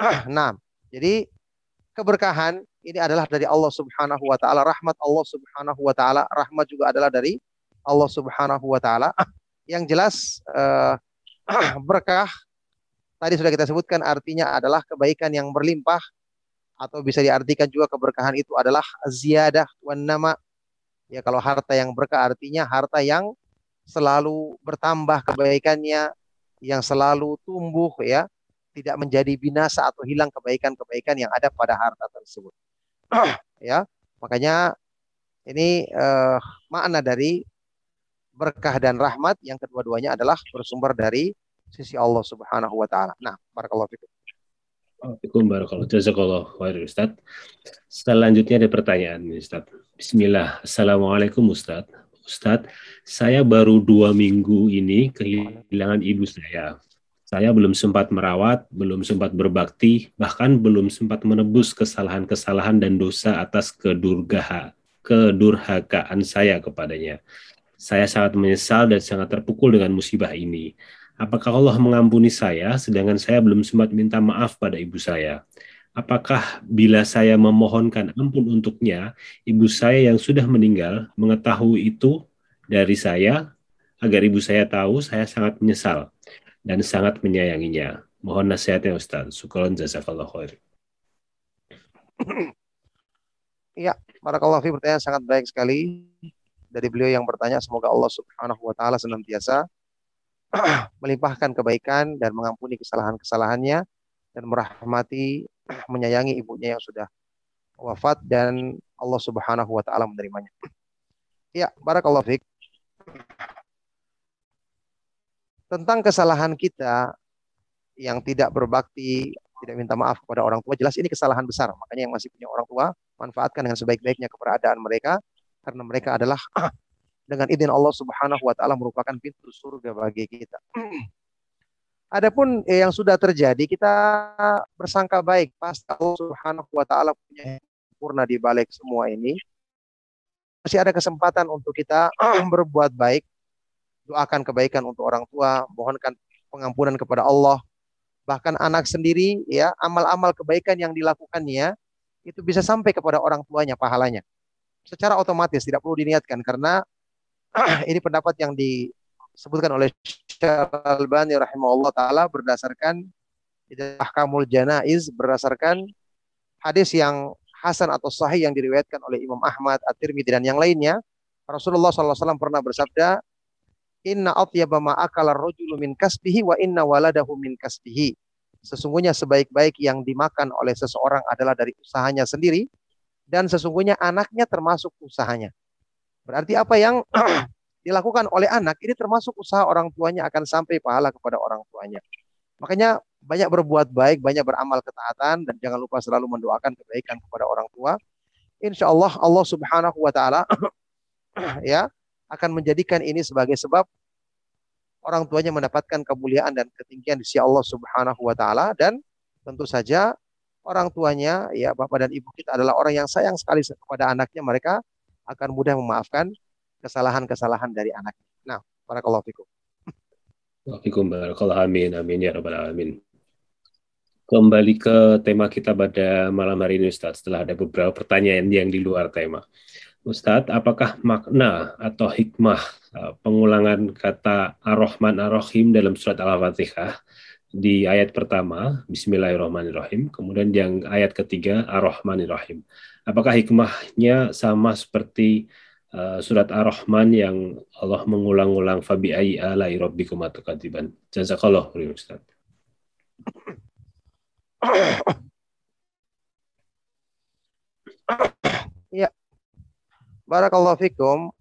*clears throat* nah, jadi keberkahan ini adalah dari Allah Subhanahu wa taala, rahmat Allah Subhanahu wa taala, rahmat juga adalah dari Allah Subhanahu wa taala. *clears throat* Yang jelas uh, *clears throat* berkah tadi sudah kita sebutkan artinya adalah kebaikan yang berlimpah atau bisa diartikan juga keberkahan itu adalah ziyadah wan nama. Ya kalau harta yang berkah artinya harta yang selalu bertambah kebaikannya, yang selalu tumbuh ya, tidak menjadi binasa atau hilang kebaikan-kebaikan yang ada pada harta tersebut. *clears throat* ya, makanya ini uh, makna dari berkah dan rahmat yang kedua-duanya adalah bersumber dari sisi Allah Subhanahu wa taala. Nah, barakallahu fikum. Waalaikumsalam barakallahu jazakallahu khair Ustaz. Selanjutnya ada pertanyaan Ustaz. Bismillah. Assalamualaikum Ustaz. Ustaz, saya baru dua minggu ini kehilangan ibu saya. Saya belum sempat merawat, belum sempat berbakti, bahkan belum sempat menebus kesalahan-kesalahan dan dosa atas kedurgaha, kedurhakaan saya kepadanya. Saya sangat menyesal dan sangat terpukul dengan musibah ini. Apakah Allah mengampuni saya sedangkan saya belum sempat minta maaf pada ibu saya? Apakah bila saya memohonkan ampun untuknya, ibu saya yang sudah meninggal mengetahui itu dari saya agar ibu saya tahu saya sangat menyesal dan sangat menyayanginya. Mohon nasihatnya Ustaz. Syukron jazakallah khair. Iya, Barakallahu fi pertanyaan sangat baik sekali dari beliau yang bertanya semoga Allah Subhanahu wa taala senantiasa *clears throat* melimpahkan kebaikan dan mengampuni kesalahan-kesalahannya dan merahmati *clears throat* menyayangi ibunya yang sudah wafat dan Allah Subhanahu wa taala menerimanya. *clears throat* Ya, barakallahu fiik. Tentang kesalahan kita yang tidak berbakti, tidak minta maaf kepada orang tua, jelas ini kesalahan besar. Makanya yang masih punya orang tua, manfaatkan dengan sebaik-baiknya keberadaan mereka karena mereka adalah dengan izin Allah Subhanahu wa taala merupakan pintu surga bagi kita. Adapun eh, yang sudah terjadi kita bersangka baik pasti Allah Subhanahu wa taala punya sempurna di balik semua ini. Masih ada kesempatan untuk kita berbuat baik, doakan kebaikan untuk orang tua, mohonkan pengampunan kepada Allah. Bahkan anak sendiri ya, amal-amal kebaikan yang dilakukannya itu bisa sampai kepada orang tuanya pahalanya. Secara otomatis tidak perlu diniatkan karena ini pendapat yang di disebutkan oleh Syekh Al-Albani rahimahullah taala berdasarkan ahkamul janaiz berdasarkan hadis yang hasan atau sahih yang diriwayatkan oleh Imam Ahmad, At-Tirmidzi dan yang lainnya. Rasulullah SAW pernah bersabda, Inna atyaba ma akala rajulu min kasbihi wa inna waladahu min kasbihi. Sesungguhnya sebaik-baik yang dimakan oleh seseorang adalah dari usahanya sendiri dan sesungguhnya anaknya termasuk usahanya. Berarti apa yang *clears throat* dilakukan oleh anak ini termasuk usaha orang tuanya akan sampai pahala kepada orang tuanya. Makanya banyak berbuat baik, banyak beramal ketaatan dan jangan lupa selalu mendoakan kebaikan kepada orang tua. Insya Allah Allah Subhanahu Wa Taala *clears throat* ya akan menjadikan ini sebagai sebab orang tuanya mendapatkan kemuliaan dan ketinggian di sisi Allah Subhanahu Wa Taala dan tentu saja orang tuanya ya bapak dan ibu kita adalah orang yang sayang sekali kepada anaknya mereka akan mudah memaafkan kesalahan-kesalahan dari anak. Nah, barakallahu fikum. Waalaikum barakallahu amin amin ya rabbal alamin. Kembali ke tema kita pada malam hari ini Ustaz setelah ada beberapa pertanyaan yang di luar tema. Ustadz, apakah makna atau hikmah uh, pengulangan kata Ar-Rahman Ar-Rahim dalam surat Al-Fatihah di ayat pertama, Bismillahirrahmanirrahim, kemudian yang ayat ketiga, Ar-Rahmanirrahim. Apakah hikmahnya sama seperti uh, surat Ar-Rahman yang Allah mengulang-ulang fabi ayyi alai rabbikum atukadiban. Jazakallah Ustaz. Ya. Barakallahu fikum.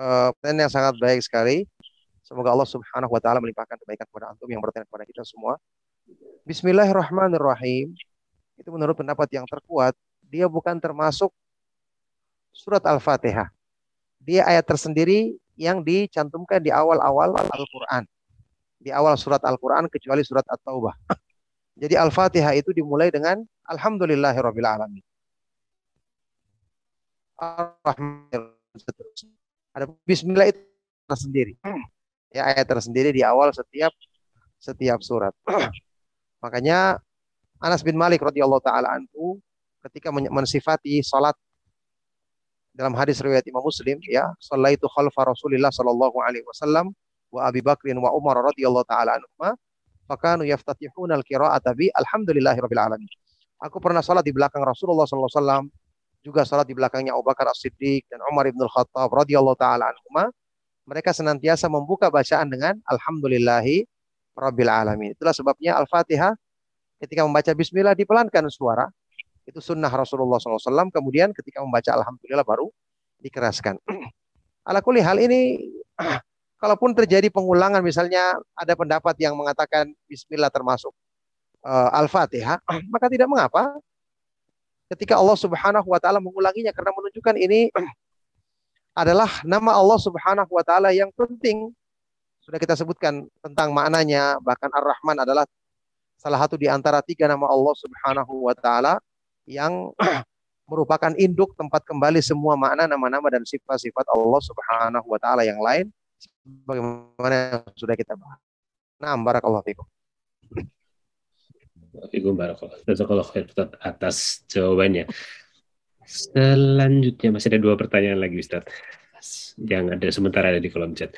Uh, yang sangat baik sekali. Semoga Allah Subhanahu wa taala melimpahkan kebaikan kepada antum yang bertanya kepada kita semua. Bismillahirrahmanirrahim. Itu menurut pendapat yang terkuat, dia bukan termasuk surat Al-Fatihah dia ayat tersendiri yang dicantumkan di awal-awal Al-Quran. Di awal surat Al-Quran kecuali surat At-Taubah. *clears throat* Jadi Al-Fatihah itu dimulai dengan Alhamdulillahirabbil alamin. Ada bismillah itu tersendiri. *clears throat* Ya ayat tersendiri di awal setiap setiap surat. *clears throat* Makanya Anas bin Malik radhiyallahu taala anhu ketika mensifati salat dalam hadis riwayat Imam Muslim ya sallaitu khalfa Rasulillah sallallahu alaihi wasallam wa Abi Bakrin wa Umar radhiyallahu taala anhuma fakanu yaftatihuna al-qira'ata bi alhamdulillahirabbil alamin. Aku pernah salat di belakang Rasulullah sallallahu alaihi wasallam juga salat di belakangnya Abu Bakar As-Siddiq dan Umar ibn Al-Khattab radhiyallahu taala anhuma. Mereka senantiasa membuka bacaan dengan alhamdulillahi rabbil alamin. Itulah sebabnya Al-Fatihah ketika membaca bismillah dipelankan suara itu sunnah Rasulullah SAW. Kemudian ketika membaca Alhamdulillah baru dikeraskan. *clears throat* Ala kuli hal ini, *clears throat* kalaupun terjadi pengulangan misalnya ada pendapat yang mengatakan Bismillah termasuk uh, Al-Fatihah, *clears throat* maka tidak mengapa. Ketika Allah Subhanahu wa taala mengulanginya karena menunjukkan ini adalah nama Allah Subhanahu wa taala yang penting. Sudah kita sebutkan tentang maknanya, bahkan Ar-Rahman adalah salah satu di antara tiga nama Allah Subhanahu wa taala yang merupakan induk tempat kembali semua makna nama-nama dan sifat-sifat Allah Subhanahu wa taala yang lain bagaimana yang sudah kita bahas. Nah, barakallahu fikum. Fikum barakallahu. khair atas jawabannya. Selanjutnya masih ada dua pertanyaan lagi Ustaz. Yang ada sementara ada di kolom chat.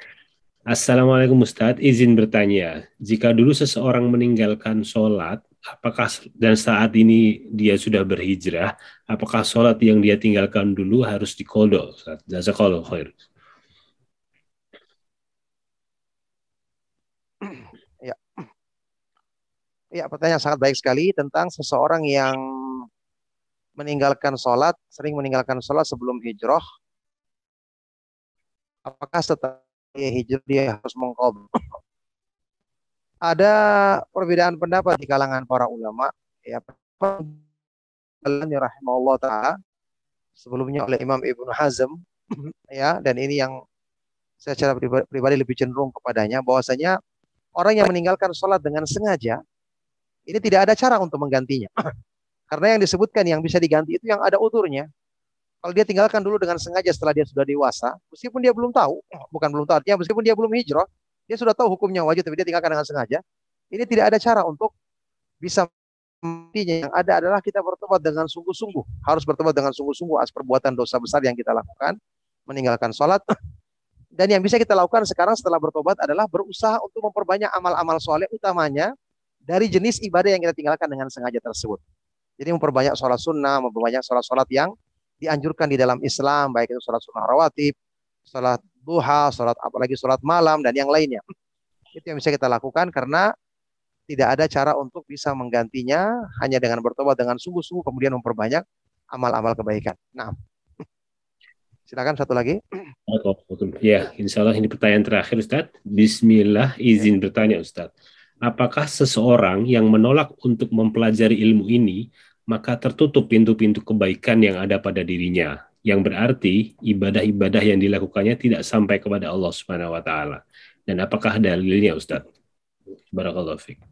Assalamualaikum Ustaz, izin bertanya. Jika dulu seseorang meninggalkan sholat apakah dan saat ini dia sudah berhijrah, apakah sholat yang dia tinggalkan dulu harus dikodok? Jazakallah khair. *clears throat* Ya. Ya, pertanyaan sangat baik sekali tentang seseorang yang meninggalkan sholat, sering meninggalkan sholat sebelum hijrah. Apakah setelah dia hijrah dia harus mengkodok? Ada perbedaan pendapat di kalangan para ulama. Ya rahimahullah taala sebelumnya oleh Imam Ibnu Hazm *clears throat* ya dan ini yang secara pribadi lebih cenderung kepadanya bahwasanya orang yang meninggalkan sholat dengan sengaja ini tidak ada cara untuk menggantinya. *clears throat* Karena yang disebutkan yang bisa diganti itu yang ada uturnya. Kalau dia tinggalkan dulu dengan sengaja setelah dia sudah dewasa meskipun dia belum tahu *clears throat* bukan belum tahu artinya meskipun dia belum hijrah dia sudah tahu hukumnya wajib tapi dia tinggalkan dengan sengaja. Ini tidak ada cara untuk bisa mentinya. Yang ada adalah kita bertobat dengan sungguh-sungguh. Harus bertobat dengan sungguh-sungguh atas perbuatan dosa besar yang kita lakukan. Meninggalkan sholat. *clears throat* Dan yang bisa kita lakukan sekarang setelah bertobat adalah berusaha untuk memperbanyak amal-amal soleh utamanya dari jenis ibadah yang kita tinggalkan dengan sengaja tersebut. Jadi memperbanyak sholat sunnah, memperbanyak sholat-sholat yang dianjurkan di dalam Islam, baik itu sholat sunnah rawatib, sholat duha, sholat apalagi sholat malam dan yang lainnya. Itu yang bisa kita lakukan karena tidak ada cara untuk bisa menggantinya hanya dengan bertobat dengan sungguh-sungguh kemudian memperbanyak amal-amal kebaikan. Nah, *laughs* silakan satu lagi. Ya, insya Allah ini pertanyaan terakhir Ustaz. Bismillah izin bertanya Ustaz. Apakah seseorang yang menolak untuk mempelajari ilmu ini maka tertutup pintu-pintu kebaikan yang ada pada dirinya yang berarti ibadah-ibadah yang dilakukannya tidak sampai kepada Allah Subhanahu wa taala. Dan apakah dalilnya Ustaz? Barakallahu fiik.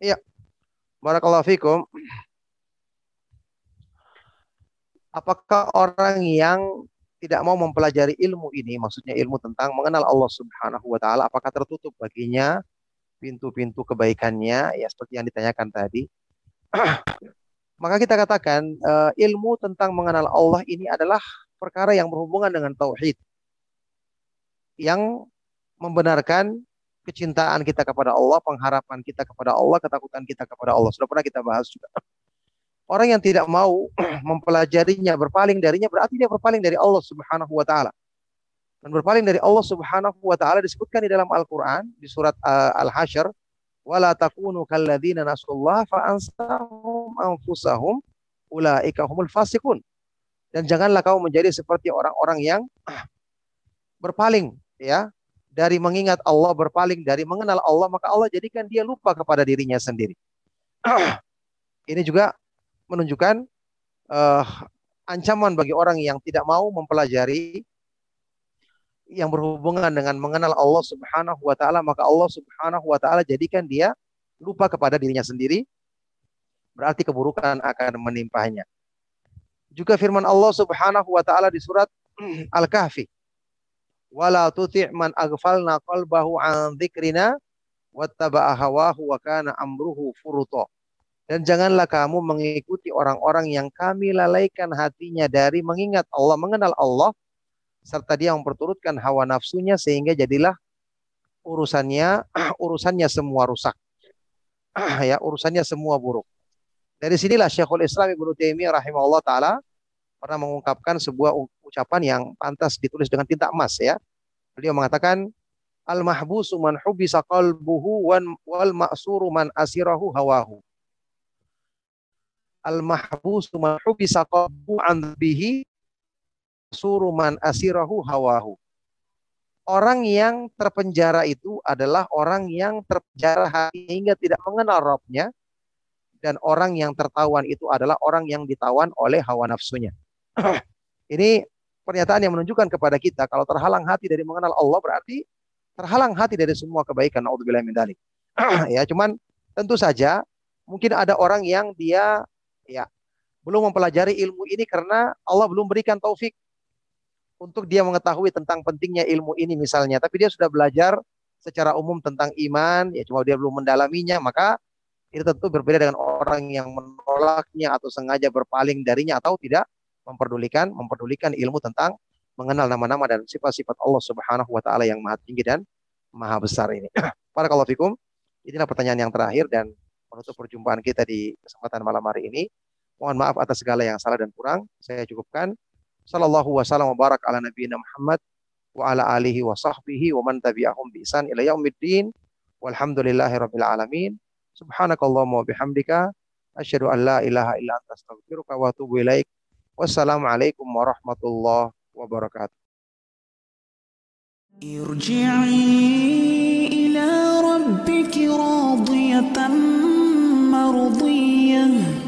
Iya. Barakallahu fikum. Apakah orang yang tidak mau mempelajari ilmu ini, maksudnya ilmu tentang mengenal Allah Subhanahu wa taala, apakah tertutup baginya pintu-pintu kebaikannya ya seperti yang ditanyakan tadi? Maka kita katakan uh, ilmu tentang mengenal Allah ini adalah perkara yang berhubungan dengan tauhid. Yang membenarkan kecintaan kita kepada Allah, pengharapan kita kepada Allah, ketakutan kita kepada Allah. Sudah pernah kita bahas juga. Orang yang tidak mau *clears throat* mempelajarinya, berpaling darinya berarti dia berpaling dari Allah Subhanahu wa taala. Dan berpaling dari Allah Subhanahu wa taala disebutkan di dalam Al-Qur'an di surat uh, Al-Hasyr wala takunu kalladzina fa anfusahum ulaika humul fasiqun. Dan janganlah kau menjadi seperti orang-orang yang berpaling ya dari mengingat Allah, berpaling dari mengenal Allah, maka Allah jadikan dia lupa kepada dirinya sendiri. Ini juga menunjukkan uh, ancaman bagi orang yang tidak mau mempelajari yang berhubungan dengan mengenal Allah Subhanahu wa taala, maka Allah Subhanahu wa taala jadikan dia lupa kepada dirinya sendiri. Berarti keburukan akan menimpanya. Juga firman Allah Subhanahu wa taala di surat *clears throat* Al-Kahfi. Wala tuti' man aghfalna qalbahu an dzikrina wattaba'a hawahu wa kana amruhu furuto. Dan janganlah kamu mengikuti orang-orang yang kami lalaikan hatinya dari mengingat Allah, mengenal Allah, serta dia memperturutkan hawa nafsunya sehingga jadilah urusannya *clears throat* urusannya semua rusak. *clears throat* ya, urusannya semua buruk. Dari sinilah Syekhul Islam Ibnu Taimiyah rahimahullah taala pernah mengungkapkan sebuah ucapan yang pantas ditulis dengan tinta emas ya. Beliau mengatakan al mahbusu man hubisa qalbuhu wal ma'suru man asirahu hawahu. Al mahbusu man hubisa qalbuhu an bihi suruman asirahu hawahu. Orang yang terpenjara itu adalah orang yang terpenjara hati hingga tidak mengenal Robnya. Dan orang yang tertawan itu adalah orang yang ditawan oleh hawa nafsunya. *coughs* Ini pernyataan yang menunjukkan kepada kita kalau terhalang hati dari mengenal Allah berarti terhalang hati dari semua kebaikan. Naudzubillah min *coughs* ya, cuman tentu saja mungkin ada orang yang dia ya belum mempelajari ilmu ini karena Allah belum berikan taufik untuk dia mengetahui tentang pentingnya ilmu ini misalnya, tapi dia sudah belajar secara umum tentang iman, ya cuma dia belum mendalaminya, maka itu tentu berbeda dengan orang yang menolaknya atau sengaja berpaling darinya atau tidak memperdulikan memperdulikan ilmu tentang mengenal nama-nama dan sifat-sifat Allah Subhanahu wa taala yang maha tinggi dan maha besar ini. *clears throat* Para fikum. Inilah pertanyaan yang terakhir dan menutup perjumpaan kita di kesempatan malam hari ini. Mohon maaf atas segala yang salah dan kurang. Saya cukupkan. Sallallahu wasallam wa barak ala nabiyina Muhammad wa ala alihi wa sahbihi wa man tabi'ahum bi isan ila yaumiddin. Walhamdulillahi rabbil alamin. Subhanakallahumma wa bihamdika asyhadu an la ilaha illa anta astaghfiruka wa atubu ilaik. Wassalamualaikum warahmatullahi wabarakatuh. ارجعي إلى ربك راضية مرضية